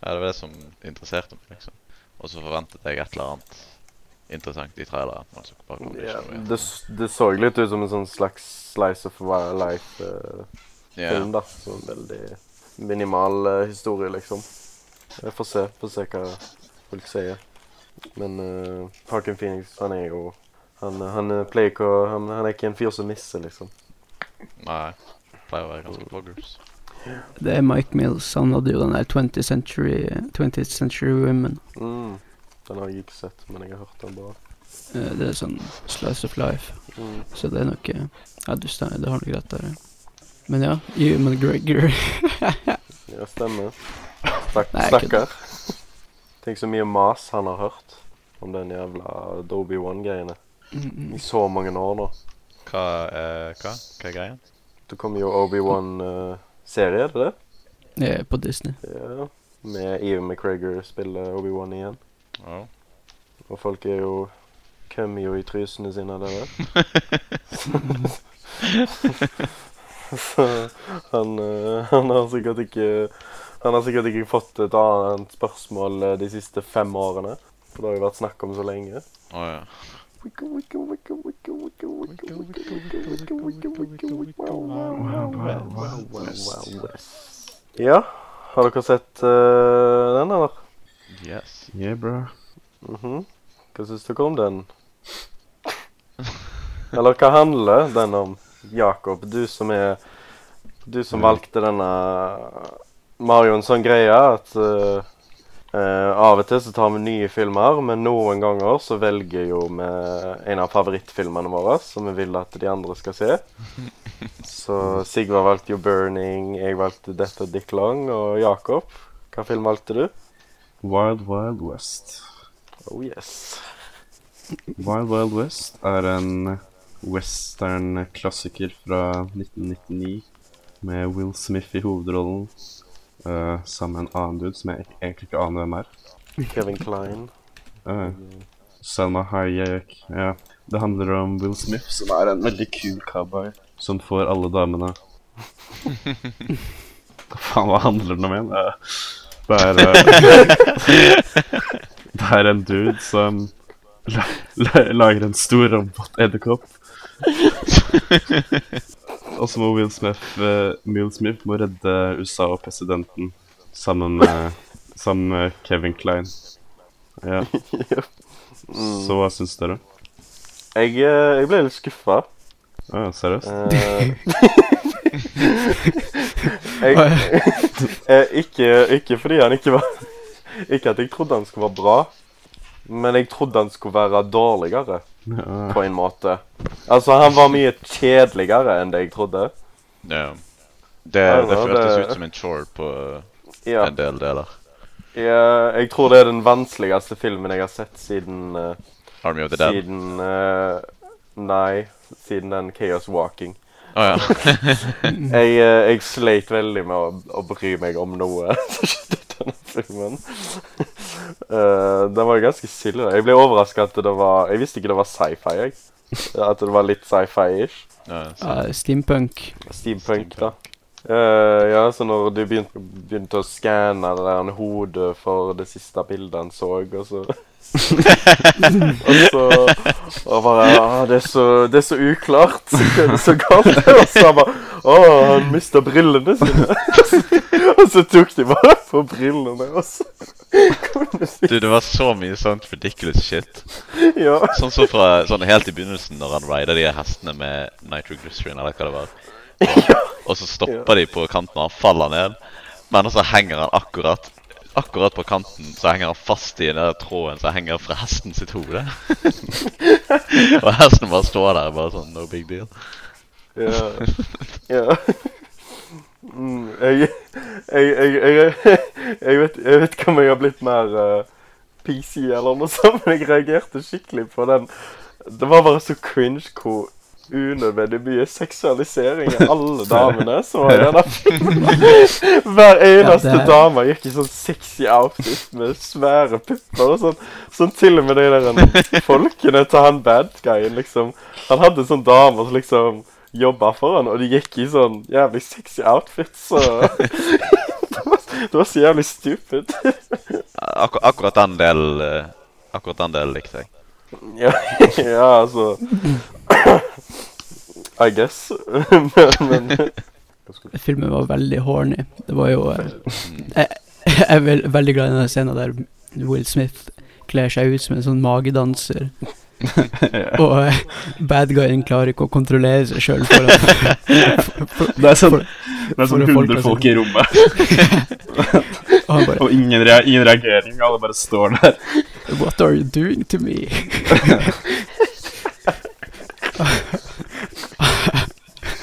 Ja, det var det som interesserte meg, liksom. Og så forventet jeg et eller annet interessant i traileren. Altså, så det Ja, det, det så litt ut som en sånn slags slice of life-film, Ja. da. Så veldig minimal uh, historie, liksom. Jeg får se, får se hva folk sier. Men uh, Joaquin Phoenix, han er jo Han, han eh, pleier ikke å han, han er ikke en fyr som misser, liksom. Nei. Pleier å være ganske bloggers. Det er Mike Mills. Han hadde jo den der 20th Century, 20th Century Women. Mm. Den har jeg ikke sett, men jeg har hørt den bra. Eh, det er sånn slice of life. Mm. Så det er nok eh, Ja, du stemmer. Det har nok rett der. ja. Men ja, Ewan McGregor *laughs* Ja, stemmer. Stakk, Nei, jeg stakkar. Tenk så mye mas han har hørt om den jævla Doby One-greiene Mm, i så mange år nå. Hva, eh, hva? Hva er greia? Det kommer jo Obi-Wan-serie, er det det? Det er på Disney. Ja. Med Ewan McGregor spiller Obi-Wan igjen. Oh. Og folk er jo Kommer jo i trysene sine av det der. *laughs* Så han, eh, han har sikkert ikke Han har sikkert ikke fått et annet spørsmål eh, de siste fem årene. For det har jo vært snakk om så lenge. Ja. Ja, har dere sett uh, den, eller? Yes. Yeah, bro. Mhm. Hva syns dere om den? Eller hva handler den om? Jakob, du som er Du som valgte denne har en sånn greie at uh, uh, av og til så tar vi nye filmer, men noen ganger så velger jo vi en av favorittfilmene våre som vi vil at de andre skal se. Så Sigvard valgte jo 'Burning', jeg valgte 'Death of Dick Long', og Jakob, hva film valgte du? Wild Wild West. Oh yes. Wild Wild West er en western-klassiker fra 1999 med Will Smith i hovedrollen uh, sammen med en annen dude som jeg egentlig ikke aner hvem er. Kevin Klein. Uh, Selma Hayek. Ja. Det handler om Will Smith, som er en veldig kul cowboy som får alle damene. *laughs* Hva faen, hva handler den om igjen? Eh, Det er eh, *laughs* Det er en dude som la, la, lager en stor robot edderkopp. *laughs* Og så må Will Smith, eh, Will Smith må redde USA og presidenten sammen med, sammen med Kevin Klein. Ja. Så hva syns dere? Jeg, eh, jeg ble litt skuffa. Ah, seriøst? *laughs* jeg, eh, ikke, ikke fordi han ikke var Ikke at jeg trodde han skulle være bra, men jeg trodde han skulle være dårligere, Ja. på en måte. Altså, han var mye kjedeligere enn det jeg trodde. Ja. Det, det det- føltes ut som en chore på Ja, en del deler. Ja, jeg tror det er den vanskeligste filmen jeg har sett siden uh, Army of the Dead. Siden eh, Nei, siden den Chaos Walking. Å ja. *laughs* Jeg, eh, jeg sleit veldig med å, å bry meg om noe som skjedde i denne filmen. Uh, den var ganske silde. Jeg ble overraska at det var Jeg visste ikke det var sci-fi. jeg. At det var litt sci-fi-ish. ja. Ja, steampunk. Steampunk, da. Uh, ja, så når du begynte, begynte å skanne det der hodet for det siste bildet han så, og så Og så Og bare ah, det, er så, det er så uklart. Er så galt. Og så han bare Å, han mista brillene sine. og så tok de bare på brillene, og så Du, det var så mye sånt ridiculous shit. Ja. Sånn som fra sånn helt i begynnelsen, når han rider de hestene med nitroglycerin, eller hva det var. Og, og så stopper de på kanten, og han faller ned. Men så henger han akkurat Akkurat på kanten så henger han fast i den der tråden som henger fra hesten sitt hode. *laughs* og hesten bare står der, bare sånn no big deal. Ja. *laughs* ja. Mm, jeg, jeg, jeg, jeg, vet, jeg vet ikke om jeg har blitt mer uh, PC eller noe sånt, men jeg reagerte skikkelig på den. Det var bare så cringe hvor unødvendig mye seksualisering *laughs* av alle damene som var i denne filmen. Hver eneste Ja, det- dame gikk i sånn sexy outfit med svære pupper og sånn. Sånn til og med de der folkene til han bad guyen, liksom. Han hadde sånn dame som liksom jobba for han, og de gikk i sånn jævlig sexy outfits. Så *laughs* det, var, det var så jævlig stupid. *laughs* Akkur akkurat den del eh, Akkurat den delen likte jeg. ja, ja, altså I guess. *laughs* men, men *laughs* Filmen var veldig horny. Det var jo eh, Jeg, *laughs* jeg er vel, veldig glad i den scenen der Will Smith kler seg ut som en sånn magedanser. Og eh, bad guyen klarer ikke å kontrollere seg sjøl foran Det er sånn, det er sånn det folk 100 er folk i rommet, Og bare og ingen, re ingen reagering. Alle bare står der. What are you doing to me?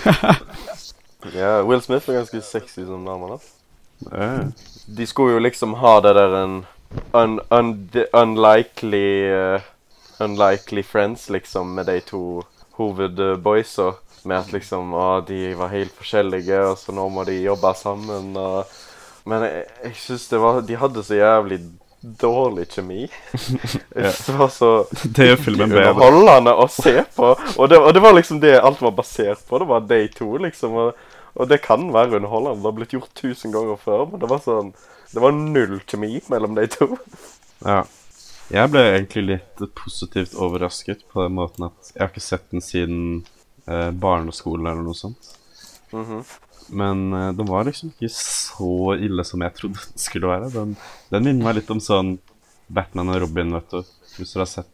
*laughs* ja, Will Smith er ganske sexy som dame, da. De skulle jo liksom ha det der en un, un, unlikely uh, Unlikely friends, liksom, med de to hovedboysa. Med at liksom å, de var helt forskjellige, og så nå må de jobbe sammen. Og, men jeg, jeg syns det var De hadde så jævlig dårlig kjemi. *laughs* Det var så *laughs* Det gjør filmen bedre. underholdende å se på. Og det, og det var liksom det alt var basert på. Det var de to, liksom. Og, og det kan være underholdende. Det har blitt gjort tusen ganger før, men det var sånn Det var null kjemi mellom de to. Ja. Jeg ble egentlig litt positivt overrasket på den måten at jeg har ikke sett den siden eh, barneskolen eller noe sånt. Mhm. Men eh, den var liksom ikke så ille som jeg trodde den skulle være. Den, den minner meg litt om sånn Batman og Robin, vet du. Hvis du har sett.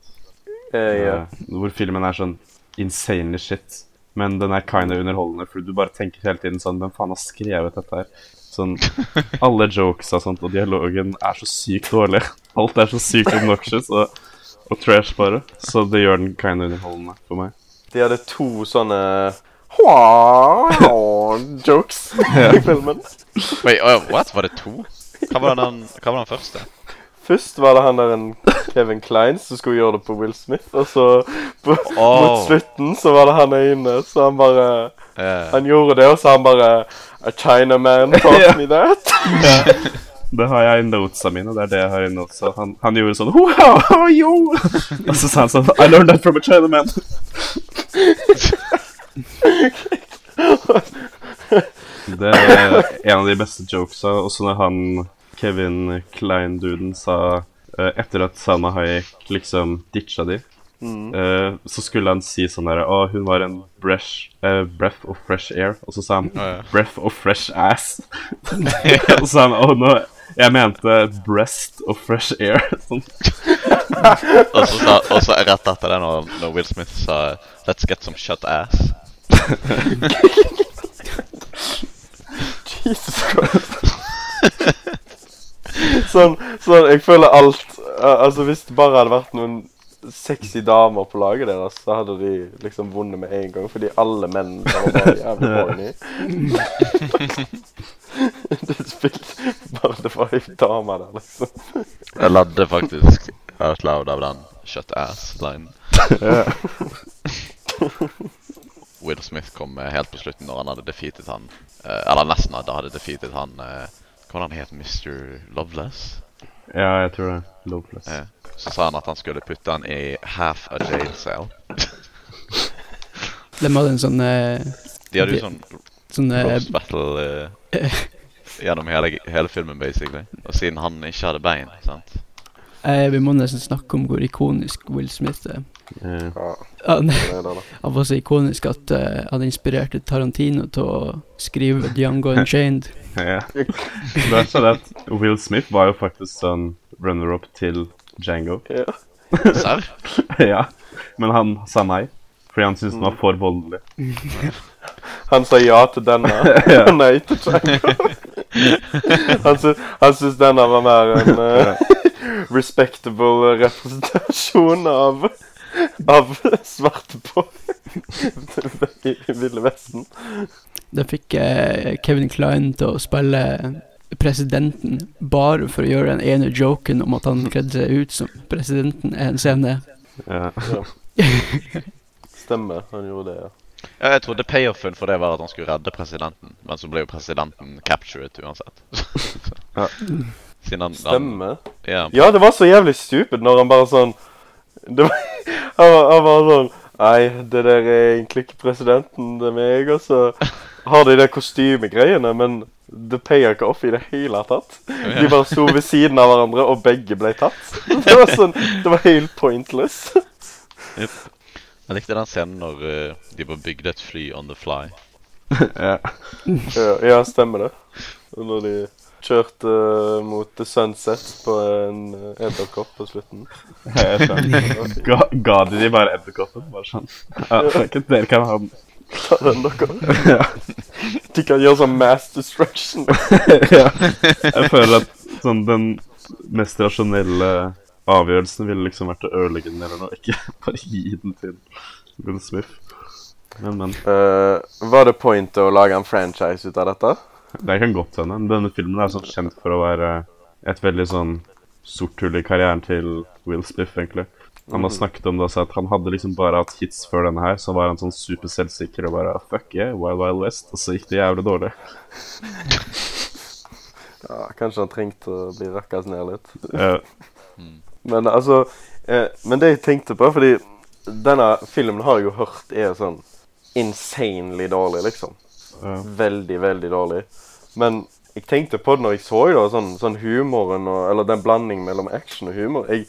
Uh, yeah. uh, hvor filmen er sånn insanely shit. Men den er kinda underholdende, for du bare tenker hele tiden sånn Hvem faen har skrevet dette her? Sånn *laughs* Alle jokes og sånt, og dialogen er så sykt dårlig. *laughs* Alt er så sykt obnoxious og, og trash, bare. Så det gjør den kinda underholdende for meg. De hadde to sånne jokes *laughs* i filmen. Wait, uh, what? Var det to? Hva var den, hva var den første? Først var det han der en Kevin Klein som skulle gjøre det på Will Smith, og så på, mot Åh. slutten så var det han ene, så han bare yeah. Han gjorde det, og så han bare A Chinaman taught me that. *laughs* Det har jeg i notesa mine. Det er det jeg har i notesa. Han, han gjorde sånn wow, yo! *laughs* Og så sa han sånn I learned that from a Chinaman. Det er en av de beste jokesa. Også når han Kevin Klein-duden sa eh, Etter at Salma Hayek liksom ditcha de, eh, så skulle han si sånn der Å, hun var en bresh, uh, breath of fresh air. Og så sa han oh, ja. breath of fresh ass. *laughs* og så sa han Å, nå Jeg mente breast of fresh air. *laughs* Sånn. og så sa- og så rett etter det, når, når Will Smith sa 'Let's get some shut ass'. *laughs* Jesus *laughs* Christ. sånn, sånn, jeg føler alt uh, Altså, hvis det bare hadde vært noen sexy damer på laget deres, så hadde de liksom vunnet med en gang, fordi alle menn var bare jævlig *laughs* horny. *laughs* Du spilte bare det var ei dame der, liksom. Jeg ladde faktisk out loud av den shut ass-linen. Will Smith kom eh, helt på slutten når han hadde defeated han uh, Eller nesten hadde, hadde defeated han uh, Hva var det han het? Mr. Loveless? ja, jeg tror det. Loveless. Uh, så sa han at han skulle putte han i half a jail cell. De hadde en sånn eh, De hadde jo sånn Sånn eh, roast battle *laughs* gjennom hele, hele filmen, basically. Og siden han ikke hadde bein, sant. Eh, Vi må nesten snakke om hvor ikonisk Will Smith er. Eh, Ja, Han, han var så ikonisk at uh, han inspirerte Tarantino til å skrive Django Unchained. *laughs* ja. Det er sånn at Will Smith var jo faktisk sånn runner-up til Django. Ja. Serr? *laughs* ja. Men han sa nei, fordi han syntes den var for voldelig. *laughs* Han sa ja til denne, og nei til Django. han, sy han syns denne var mer enn eh, respectable representasjon av av svarte på Ville Vesten. Da fikk eh, Kevin Klein til å spille presidenten bare for å gjøre den ene joken om at han kledde seg ut som presidenten en scene. Ja. *laughs* Stemmer, han gjorde det, ja. Ja, jeg trodde payoffen for det var at han skulle redde presidenten, men så ble jo presidenten captured uansett. Ja. *laughs* Siden han, han ja, Ja, det var så jævlig stupid når han bare sånn det var, han, var, han var sånn Nei, det der er egentlig ikke presidenten, det er meg. Og så har de det kostymegreiene, men det payer ikke off i det hele tatt. De bare sto ved siden av hverandre, og begge ble tatt. *laughs* Det var sånn, det var helt pointless. Jeg likte den scenen når uh, de bare bygde et fly on the fly. *laughs* ja. Ja, ja stemmer det. Når de kjørte uh, mot The Sunset på en uh, edderkopp på slutten. *laughs* Ga, ga de de bare edderkoppen? Bare sånn. Ja, fuck it, dere kan ha den. Ta den, dere. Ja. De kan gjøre sånn mass destruction. *laughs* ja. Jeg føler at sånn den mest rasjonelle avgjørelsen ville liksom vært å ødelegge den eller noe, ikke *laughs* bare gi den til Will Smith. Men, men. Uh, var det point å lage en franchise ut av dette? Det kan godt hende. Denne filmen er sånn kjent for å være et veldig sånn sort hull i karrieren til Will Smith, egentlig. Han har snakket om det også, at han hadde liksom bare hatt hits før denne her, så var han sånn super selvsikker og bare fuck yeah, Wild Wild West, og så gikk det jævlig dårlig. *laughs* Ja, Kanskje han trengte å bli rakkas ned litt. Eh, Men altså eh, Men det jeg tenkte på, fordi denne filmen har jeg jo hørt er sånn insanely dårlig, liksom. Eh, Veldig, veldig dårlig. Men jeg tenkte på det når jeg så det, sånn, sånn humoren og Eller den blandingen mellom action og humor. Jeg,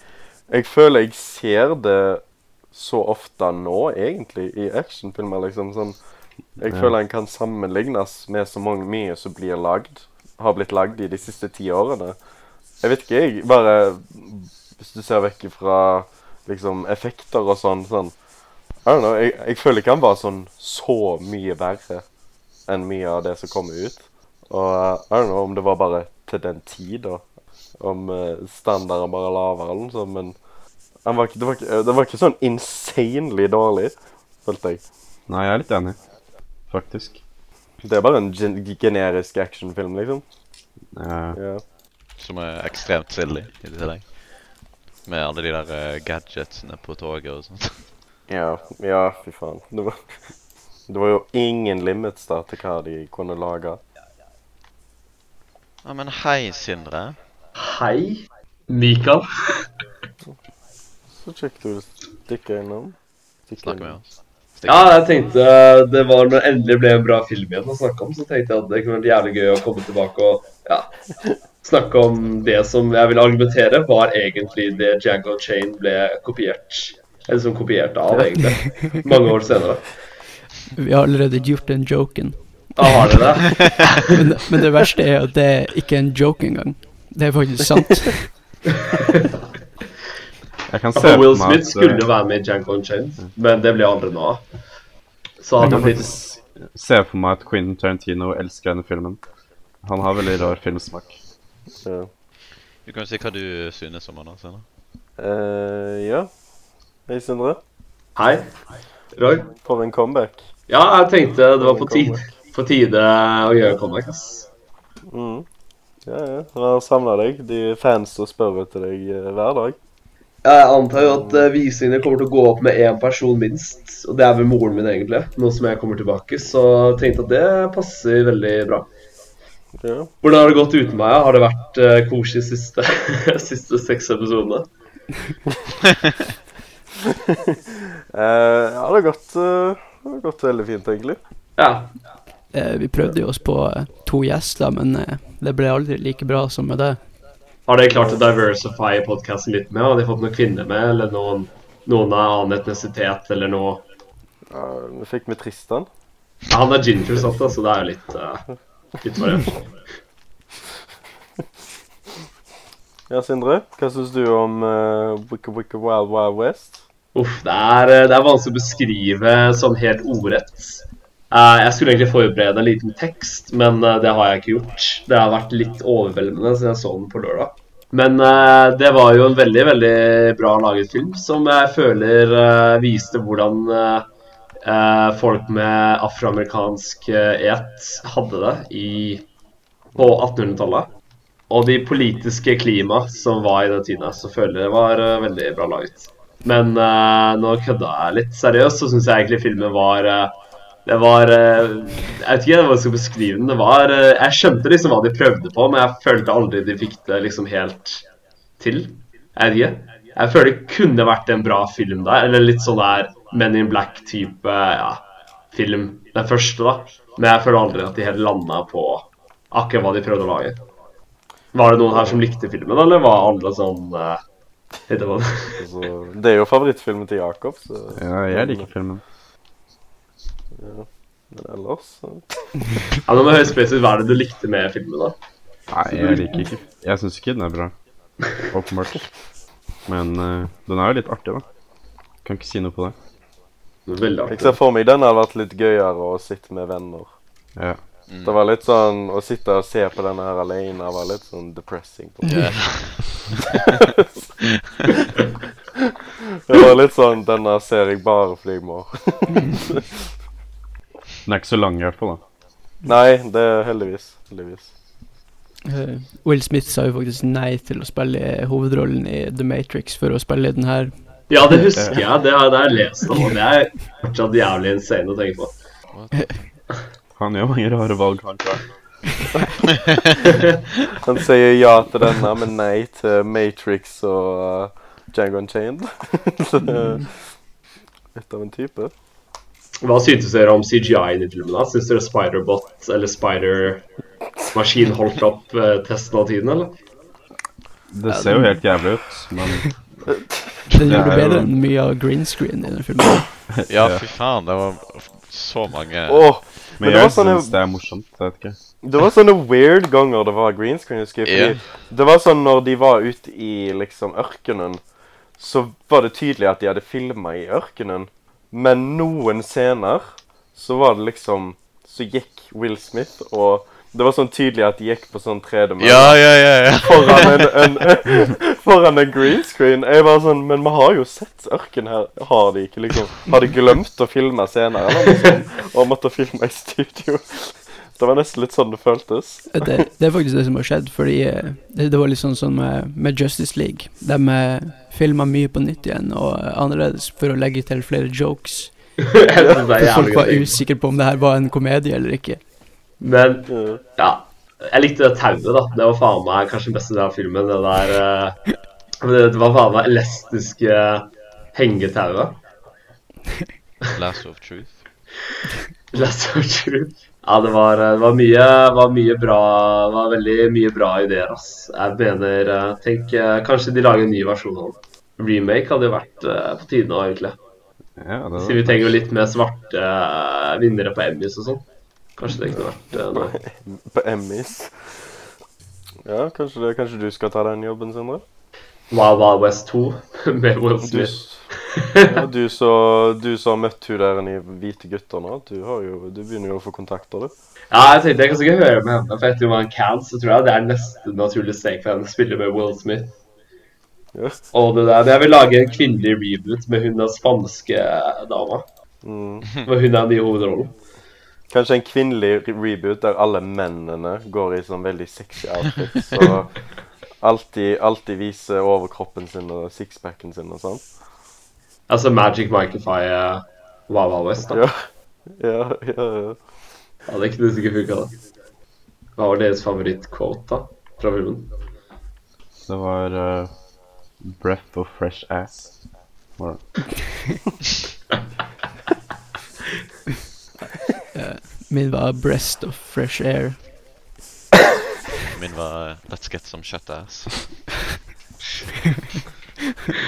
jeg føler jeg ser det så ofte nå, egentlig, i actionfilmer, liksom. Sånn Jeg Ja. føler en kan sammenlignes med så mange, mye som blir lagd. Har blitt lagd i de siste ti årene. Jeg vet ikke, jeg. Bare Hvis du ser vekk fra liksom effekter og sånn. sånn I don't know, jeg, jeg føler ikke han var sånn så mye verre enn mye av det som kommer ut. Og uh, jeg vet ikke om det var bare til den tid, da. Om uh, standarden bare er lavere eller noe sånt, men var ikke, det, var ikke, det var ikke sånn insanely dårlig, følte jeg. Nei, jeg er litt enig, faktisk. Det er bare en gen generisk actionfilm, liksom. Ja. Ja. Som er ekstremt silly i tillegg. Med alle de der uh, gadgetsene på toget og sånt. Ja, ja, fy faen. Det var, det var jo ingen limits da til hva de kunne lage. Ja, men hei, Sindre. Hei, Mikael. Så kjekt du stikker innom. Snakker Snakke med oss. Ja, jeg tenkte det var når det endelig ble en bra film igjen å snakke om, så tenkte jeg at det kunne vært jævlig gøy å komme tilbake og ja, snakke om det som jeg vil argumentere var egentlig det Django Chain ble kopiert. Eller som kopiert av, egentlig. Mange år senere. *laughs* Vi har allerede gjort den joken. Da har dere det. *laughs* Men, men det verste er at det ikke er en joke engang. Det er faktisk sant. *laughs* jeg kan se Altså, Will for meg Smith at, eh, skulle være med i Django Unchained, men det ble aldri noe av. Så hadde Jeg blitt se for meg at Quentin Tarantino elsker denne filmen. Han har veldig rar filmsmak. Ja. Du kan si hva du synes om han, Sindre. Uh, ja. Hei, Sindre. Hei, Roy. For en comeback. Ja, jeg tenkte det var på tide, på tide å gjøre comeback, ass. Mm. Ja, ja. Han har samla deg. De fans som spør etter deg eh, hver dag. Jeg antar jo at eh, visningene kommer til å gå opp med én person minst. Og det er vel moren min, egentlig. Nå som jeg kommer tilbake. Så jeg tenkte at det passer veldig bra. Ja. Hvordan har det gått uten meg? Har det vært uh, koselig siste, *laughs* siste seks episodene? uh, *laughs* ja, det har gått, eh, det har gått veldig fint, egentlig. Ja. Eh, vi prøvde jo oss på eh, to gjester, men eh, det ble aldri like bra som med det. Har dere klart å diversify podkasten litt med? Har de fått noen kvinner med, eller noen, noen av annen etnisitet, eller noe Ja, vi fikk med Tristan. ja, Han er ginger, sant, da, så det er jo litt, uh, litt variert. *laughs* Ja, Sindre, hva syns du om uh, Wicca Wicca Wild Wild West? Uff, det er, eh, det er vanskelig å beskrive sånn helt ordrett. Eh, jeg skulle egentlig forberede en liten tekst, men eh, det har jeg ikke gjort. Det har vært litt overveldende siden jeg så den på lørdag. Men det var jo en veldig, veldig bra laget film, som jeg føler viste hvordan folk med afroamerikansk et hadde det i, på 1800-tallet. Og de politiske klima som var i den tiden, så føler jeg det var veldig bra laget. Men uh, nå kødda jeg litt seriøst, så syns jeg egentlig filmen var uh, Det var uh, Jeg vet ikke hva jeg skal beskrive den. Det var Jeg skjønte liksom hva de prøvde på, men jeg følte aldri de fikk det liksom helt til. Jeg vet ikke. Jeg føler det kunne vært en bra film der, eller litt sånn der Men in Black-type ja, film. Den første, da. Men jeg føler aldri at de helt landa på akkurat hva de prøvde å lage. Var det noen her som likte filmen, eller var alle sånn *laughs* Vet du? Altså, det er jo favorittfilmen til Jakob, så Ja, jeg liker filmen. Ja. Men ellers så *laughs* Ja, Nå må jeg høre spesifikt hva er det du likte med filmen, da? Nei, jeg liker ikke Jeg syns ikke den er bra. Åpenbart. Men eh, den er jo litt artig, da. Kan ikke si noe på det. Veldig Jeg artig. ser for meg den hadde vært litt gøyere å sitte med venner. Ja. Det var litt sånn Å sitte og se på denne her alene var litt sånn depressing. på en. *laughs* Det var litt sånn Denne ser jeg bare fordi jeg må. Den er ikke så lang i hvert fall, da. Nei, det er heldigvis. Heldigvis. Uh, Will Smith sa jo faktisk nei til å spille hovedrollen i The Matrix for å spille den her. Ja, det husker jeg. Det har jeg lest om. Det er fortsatt jævlig insane å tenke på. *laughs* Han gjør mange rare valg, han klar. Han sier ja til denne, men nei til Matrix og uh, Django Unchained. Så litt av en type. Hva syntes dere om CGI-en i filmen? da? Syns dere Spider-Bot eller Spider-maskin holdt opp eh, testen av tiden, eller? Det ser jo helt jævlig ut, men *laughs* Det gjorde det bedre enn mye av green screen i den filmen. *laughs* Ja, fy faen. Det var så mange Åh, Men Men det var jeg sånne- syns det er morsomt. Jeg vet ikke. det var sånne weird ganger det var green screen. husker jeg, fordi Ja. Det var sånn når de var ute i liksom ørkenen, så var det tydelig at de hadde filma i ørkenen. Men noen scener så var det liksom Så gikk Will Smith, og det var sånn tydelig at de gikk på sånn tredemølle. Ja, ja, ja. ja. *laughs* foran en, en, *laughs* foran en green screen. Jeg var sånn Men vi har jo sett ørken her. Har de ikke liksom Har de glemt å filme senere, eller liksom. Og måtte filme i studio? *laughs* Det var nesten litt sånn det føltes. Det, det er faktisk det som har skjedd, fordi eh, det, det var litt sånn sånn med, med Justice League. De filma mye på nytt igjen og eh, annerledes for å legge til flere jokes. For folk var usikre på om det her var en komedie eller ikke. Men Ja. ja, jeg likte det tauet, da. Det var faen meg kanskje den beste delen av filmen. Det der uh, Det det var faen meg elastiske hengetauet. Last of Truth. *laughs* Last of Truth. Ja, det var, det var mye, var mye bra Det var veldig mye bra ideer, ass. Jeg mener eh, Tenk, eh, kanskje de lager en ny versjon av den. Remake hadde jo vært eh, på tide nå, egentlig. Ja, Siden vi trenger jo litt mer svarte eh, vinnere på Emmys og sånn. Kanskje det kunne vært det. noe. *laughs* På Emmys. Ja, kanskje, det, kanskje du skal ta den jobben, Sindre? Wild Wild West 2 *laughs* med Will Smith. Du, ja, du så Du som har møtt hun der i Hvite gutter nå, du, har jo, du begynner jo å få kontakter, du. Ja, jeg tenkte jeg kan sikkert høre med henne, for etter hun var en can, så tror jeg det er neste naturlige steg for henne å spille med Will Smith. Ja. Og det der, men Jeg vil lage en kvinnelig reboot med hun den spanske dama. Mm. Hun er den nye hovedrollen. Kanskje en kvinnelig reboot der alle mennene går i sånn veldig sexy outfits *laughs* og alltid, alltid viser overkroppen sin og sixpacken sin og sånn. Altså Magic Micify uh, Wow West, da. Ja. Ja, ja, ja. Ja, det kunne sikkert funka, da. Hva var deres favorittquote? Fra filmen? Det var uh, 'Breath of fresh ass'. Var det. Min var 'Breast of Fresh Air'. Min var eh, Let's get some shut ass.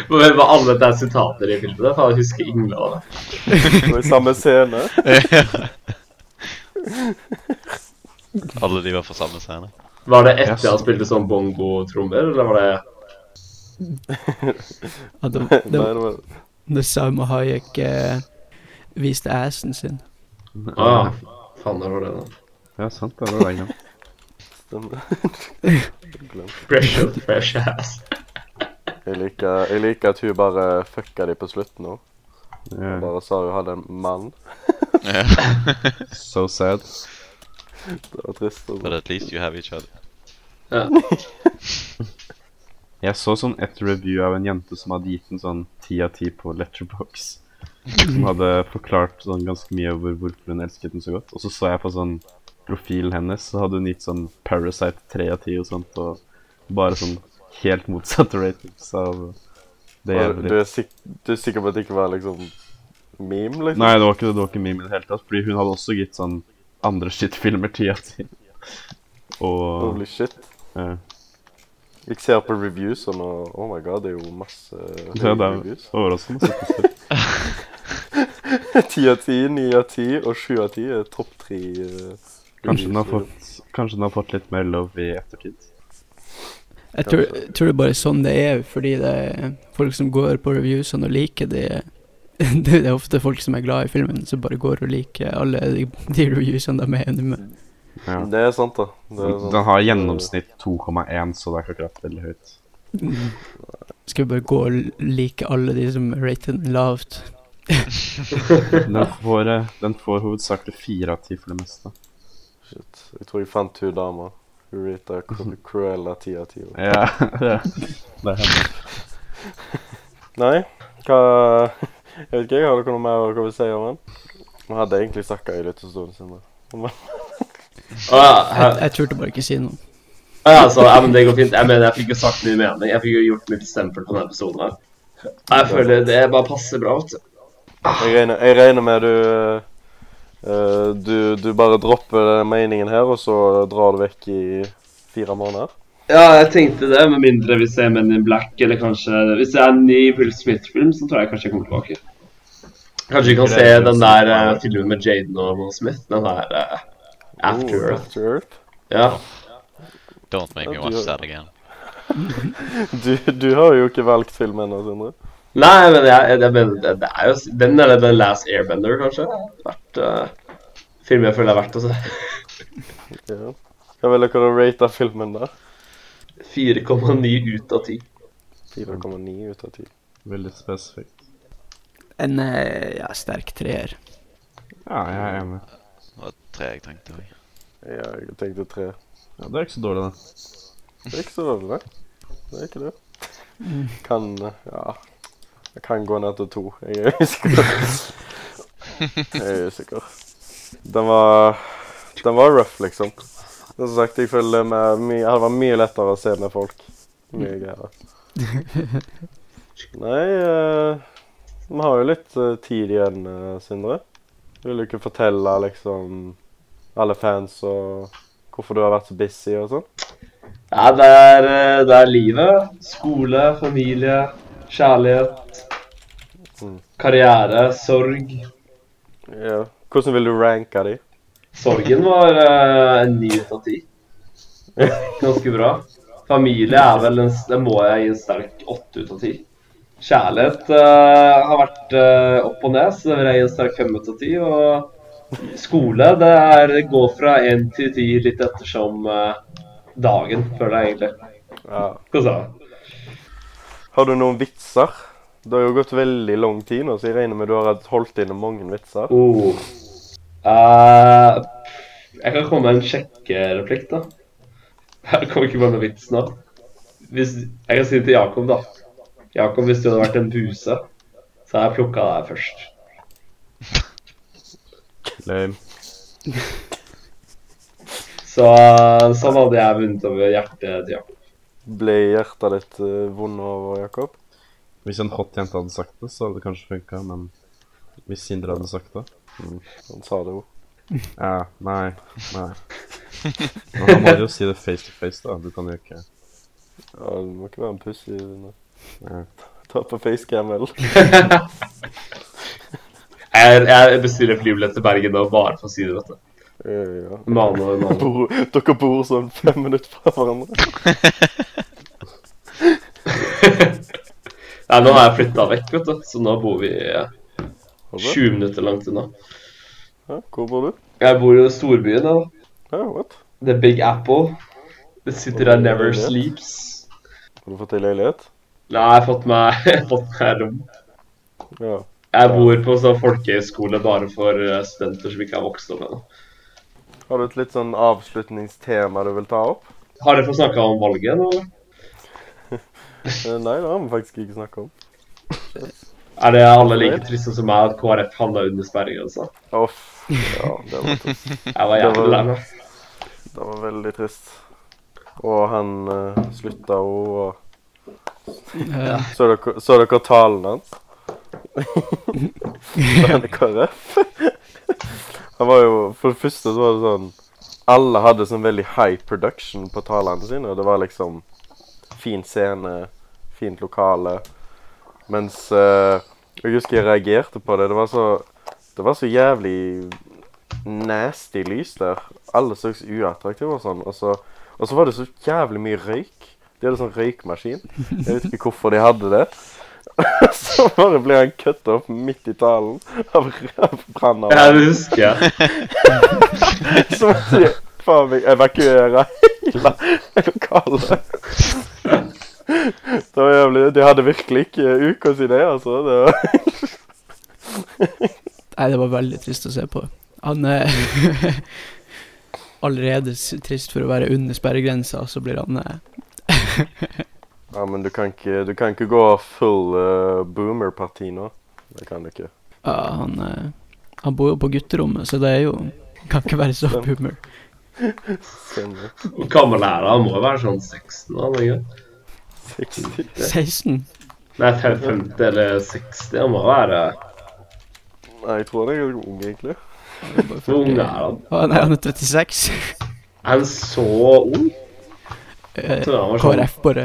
Men var alle der er sitater i filmen? For jeg husker ingen av det. Det var i samme scene. *laughs* Alle de var fra samme scene. Var det etter han spilte sånn bongo-trommer, eller var det Ja, det, det, det var det Salma Hayek eh, viste assen sin. Ah, det var det, da. Ja, sant. Det var det. den. *laughs* Fresh out, fresh ass. Jeg liker, jeg liker at hun bare fucka de på slutten òg. Yeah. Bare sa hun hadde en mann. *laughs* So sad. Det var trist. But Altså. at least you have each other. Ja. Jeg så sånn et review av en jente som hadde gitt en sånn ti av ti på Letterbox. Som hadde forklart sånn ganske mye over hvorfor hun elsket den så godt. Og så så jeg på sånn profilen hennes, så hadde hun gitt sånn Parasite 3 av 10 og sånt. Og bare sånn helt motsatte ratings av det jævlig. Du er, sik du er sikker på at det ikke var liksom meme, liksom? Nei, det var ikke det. Det var ikke meme i det hele tatt. Fordi hun hadde også gitt sånn andre shit-filmer 10 av 10. Og Holy shit. Ja. Jeg ser på reviews og nå Oh my god, det er jo masse ja, det er reviews. overraskende. *laughs* *laughs* Ti av ti, ni av ti og sju av ti er topp tre. eh, Kanskje den, har fått, kanskje den har fått litt mer love i ettertid. Jeg tror, jeg tror det er bare sånn det er, fordi det er folk som går på reviewsene og liker det *laughs* Det er ofte folk som er glad i filmen, som bare går og liker alle de, de reviewsene de er enig med. Ja. Det er sant, da. Det er sant. Den har gjennomsnitt 2,1, så det er ikke akkurat veldig høyt. Skal vi bare gå og like alle de som rater den lavt? *laughs* Den får, eh, den får hovedsakelig fire av ti for det meste. Shit. Jeg tror jeg fant hun dama. Hun rita *laughs* Cruella ti av ti. Ja, *laughs* det det er henne. Nei, hva Jeg vet ikke, jeg har dere noe mer å si om den? Vi hadde egentlig snakka i litt stund siden. da. Jeg, jeg turte bare ikke si noe. Ah, ja, så, ja, men det går fint. Jeg mener, jeg fikk jo sagt mye mening. Jeg fikk jo gjort mitt stempel på denne episoden her. Jeg føler det bare passer bra, vet du. Jeg regner, jeg regner med du, uh, du Du bare dropper den meningen her, og så drar du vekk i fire måneder? Ja, jeg tenkte det, med mindre hvis jeg er Men in Black, eller kanskje Hvis det er en ny Will Smith-film, så tror jeg kanskje jeg kommer tilbake. Kanskje vi kan se den der uh, filmen med Jaden og Will Smith. Den der uh, After Oh, Earth. After Earth. Ja. Don't make me watch that again. *laughs* Du, du har jo ikke valgt film ennå, Sindre. Nei, men jeg, jeg mener, det, det er jo Den eller The Last Airbender, kanskje. Vært uh, film jeg føler er verdt å se. Ja. Hva vil dere rate av filmen, da? 4,9 ut av 10. 4,9 ut av 10. Veldig spesifikt. En eh, ja, sterk treer. Ja, jeg er enig. Det var tre jeg tenkte òg. Ja, jeg tenkte tre. Ja, det er ikke så dårlig, det. Det er ikke så dårlig, det. Det er ikke det. Kan Ja. Jeg kan gå ned til to. Jeg er usikker. *laughs* Jeg er usikker. Den var Den var rough, liksom. Men som sagt, jeg føler med mye, det var mye lettere å se med folk. Mye greier. *laughs* Nei eh, Vi har jo litt uh, tid igjen, uh, Sindre. Vil du ikke fortelle liksom alle fans og hvorfor du har vært så busy og sånn? Ja, det er, det er livet. Skole, familie, kjærlighet, Mm. karriere, sorg. Ja. Hvordan vil du ranke de? Sorgen var eh, en ni ut av ti. Ganske bra. Familie er vel en, det må jeg gi en sterk åtte ut av ti. Kjærlighet uh, har vært uh, opp og ned, så det vil jeg gi en sterk fem ut av ti. Og skole, det er det går fra én til ti litt ettersom uh, dagen, føler jeg egentlig. Ja. Hva sa du? Har du noen vitser? Det har jo gått veldig lang tid nå, så jeg regner med du har holdt inne mange vitser. Oh. Uh, jeg kan komme med en sjekkereplikk, da. Jeg kommer ikke bare med vits nå. Hvis, jeg kan si det til Jakob, da. Jakob, hvis du hadde vært en buse, så hadde jeg plukka deg først. Lame. Så eh, sånn hadde jeg vunnet over hjertet til Jakob. Ble hjertet ditt uh, vondt over, Jakob? Hvis en hot jente hadde sagt det, så hadde det kanskje funka, men hvis Sindre hadde sagt det Han sa det jo. Ja, nei. Nei. Men han må jo si det face to face, da. Du kan jo ikke Ja, du må ikke være en pussy. Ja. Ta på facecam, vel. *laughs* Jeg, jeg bestiller flybillett til Bergen nå bare for å si det, vet du. Eh, Ja. Mano, mano. Bor, dere bor sånn fem minutter fra hverandre. *laughs* Nei, nå har jeg flytta vekk, vet du, så nå bor vi eh, Har du det? 20 minutter langt unna. Ja, hvor bor du? Jeg bor i storbyen, da. Ja, what? The Big Apple. The city that never sleeps. Har du fått deg leilighet? Nei, jeg har fått meg, *laughs* fått meg rom. Ja. Jeg bor på sånn folkehøyskole bare for eh, studenter som ikke har vokst opp ennå. Har du et litt sånn avslutningstema du vil ta opp? Har dere fått snakka om valget nå, eller? *laughs* Eh, Nei, det har vi faktisk ikke snakket om. Er det alle like triste som meg at KrF havna under sperregrensa? Off. Ja, det var trist. Jeg var jævlig lei meg. Det var veldig trist. Og han uh, slutta jo, og Ja. så dere, så dere talen hans? *laughs* Da han er KrF? *laughs* Han var jo For det første så var det sånn Alle hadde sånn veldig high production på talene sine. og Det var liksom fin scene, fint lokale. Mens uh, Jeg husker jeg reagerte på det. Det var så Det var så jævlig nasty lys der. Alle så uattraktive og sånn. Og så, og så var det så jævlig mye røyk. De hadde sånn røykmaskin. Jeg vet ikke hvorfor de hadde det. *laughs* så bare blir han kutta opp midt i talen av av brann. Ja, det husker jeg. *laughs* Så måtte de faen meg evakuere hele lokalet. Det var jævlig De hadde virkelig ikke uka si, det, altså. Det var, *laughs* Nei, det var veldig trist å se på. Han er allerede trist for å være under sperregrensa, så blir han eh, ja, men du kan ikke, du kan ikke gå full uh, boomer-parti nå. Det kan du ikke. Ja, han, eh, han bor jo på gutterommet, så det er jo Kan ikke være så boomer. Stemmer. Hvor gammel er han? Han må jo være sånn 16 han ikke? 60. 16? Nei, 50 eller 60. Han må være Nei, jeg tror han er ung, egentlig. Hvor ung er han? Å, nei, han er 36. Er han så ung? Eh, Jeg tror han var sånn KrF bare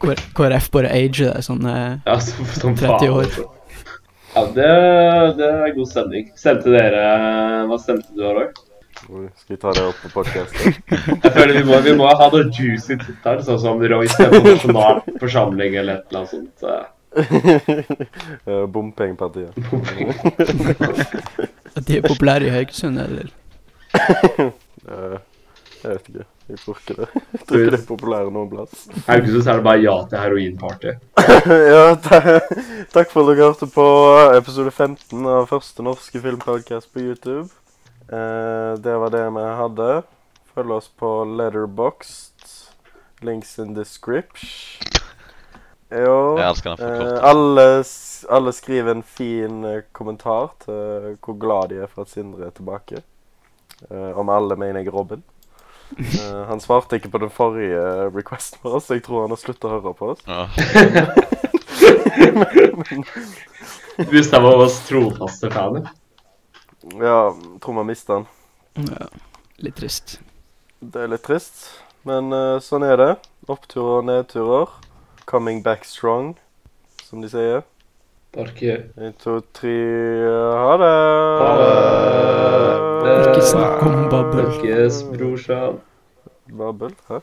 KrF bare ager deg sånn eh, Ja, som, som 30 faen, år. Ja, det, det er god stemning. Stemte dere Hva stemte du, Roy? Skal vi ta det opp på podkasten? *laughs* Jeg føler vi må, vi må ha noe juicy tittar, sånn som Roy stemmer på nasjonal forsamling eller et eller annet sånt. *laughs* eh. uh, Bompengepartiet. At *laughs* de er populære i Haugesund, eller? Eh, jeg vet ikke. Jeg tror ikke det. *laughs* Jeg tror ikke det er populære noen plass. Haugesund så er det bare ja til heroinparty. *laughs* ja, takk for at dere hørte på episode 15 av første norske filmpodcast på YouTube. Eh, det var det vi hadde. Følg oss på Letterboxd. Links in description. Jo. Eh, alle, alle skriver en fin eh, kommentar til hvor glad de er for at Sindre er tilbake. Eh, om alle mener jeg Robin. Eh, han svarte ikke på den forrige requesten vår, så jeg tror han har sluttet å høre på oss. Ja. *laughs* Hvis jeg var oss trofaste faner. Ja, tror man mister han. Ja, litt trist. Det er litt trist, men uh, sånn er det. Oppturer og nedturer. Coming back strong, som de sier. Parker. En, to, tre Ha det! Ha det. Ikke snakk om babbel. Snakkes, brorsan. Babbel? Hæ?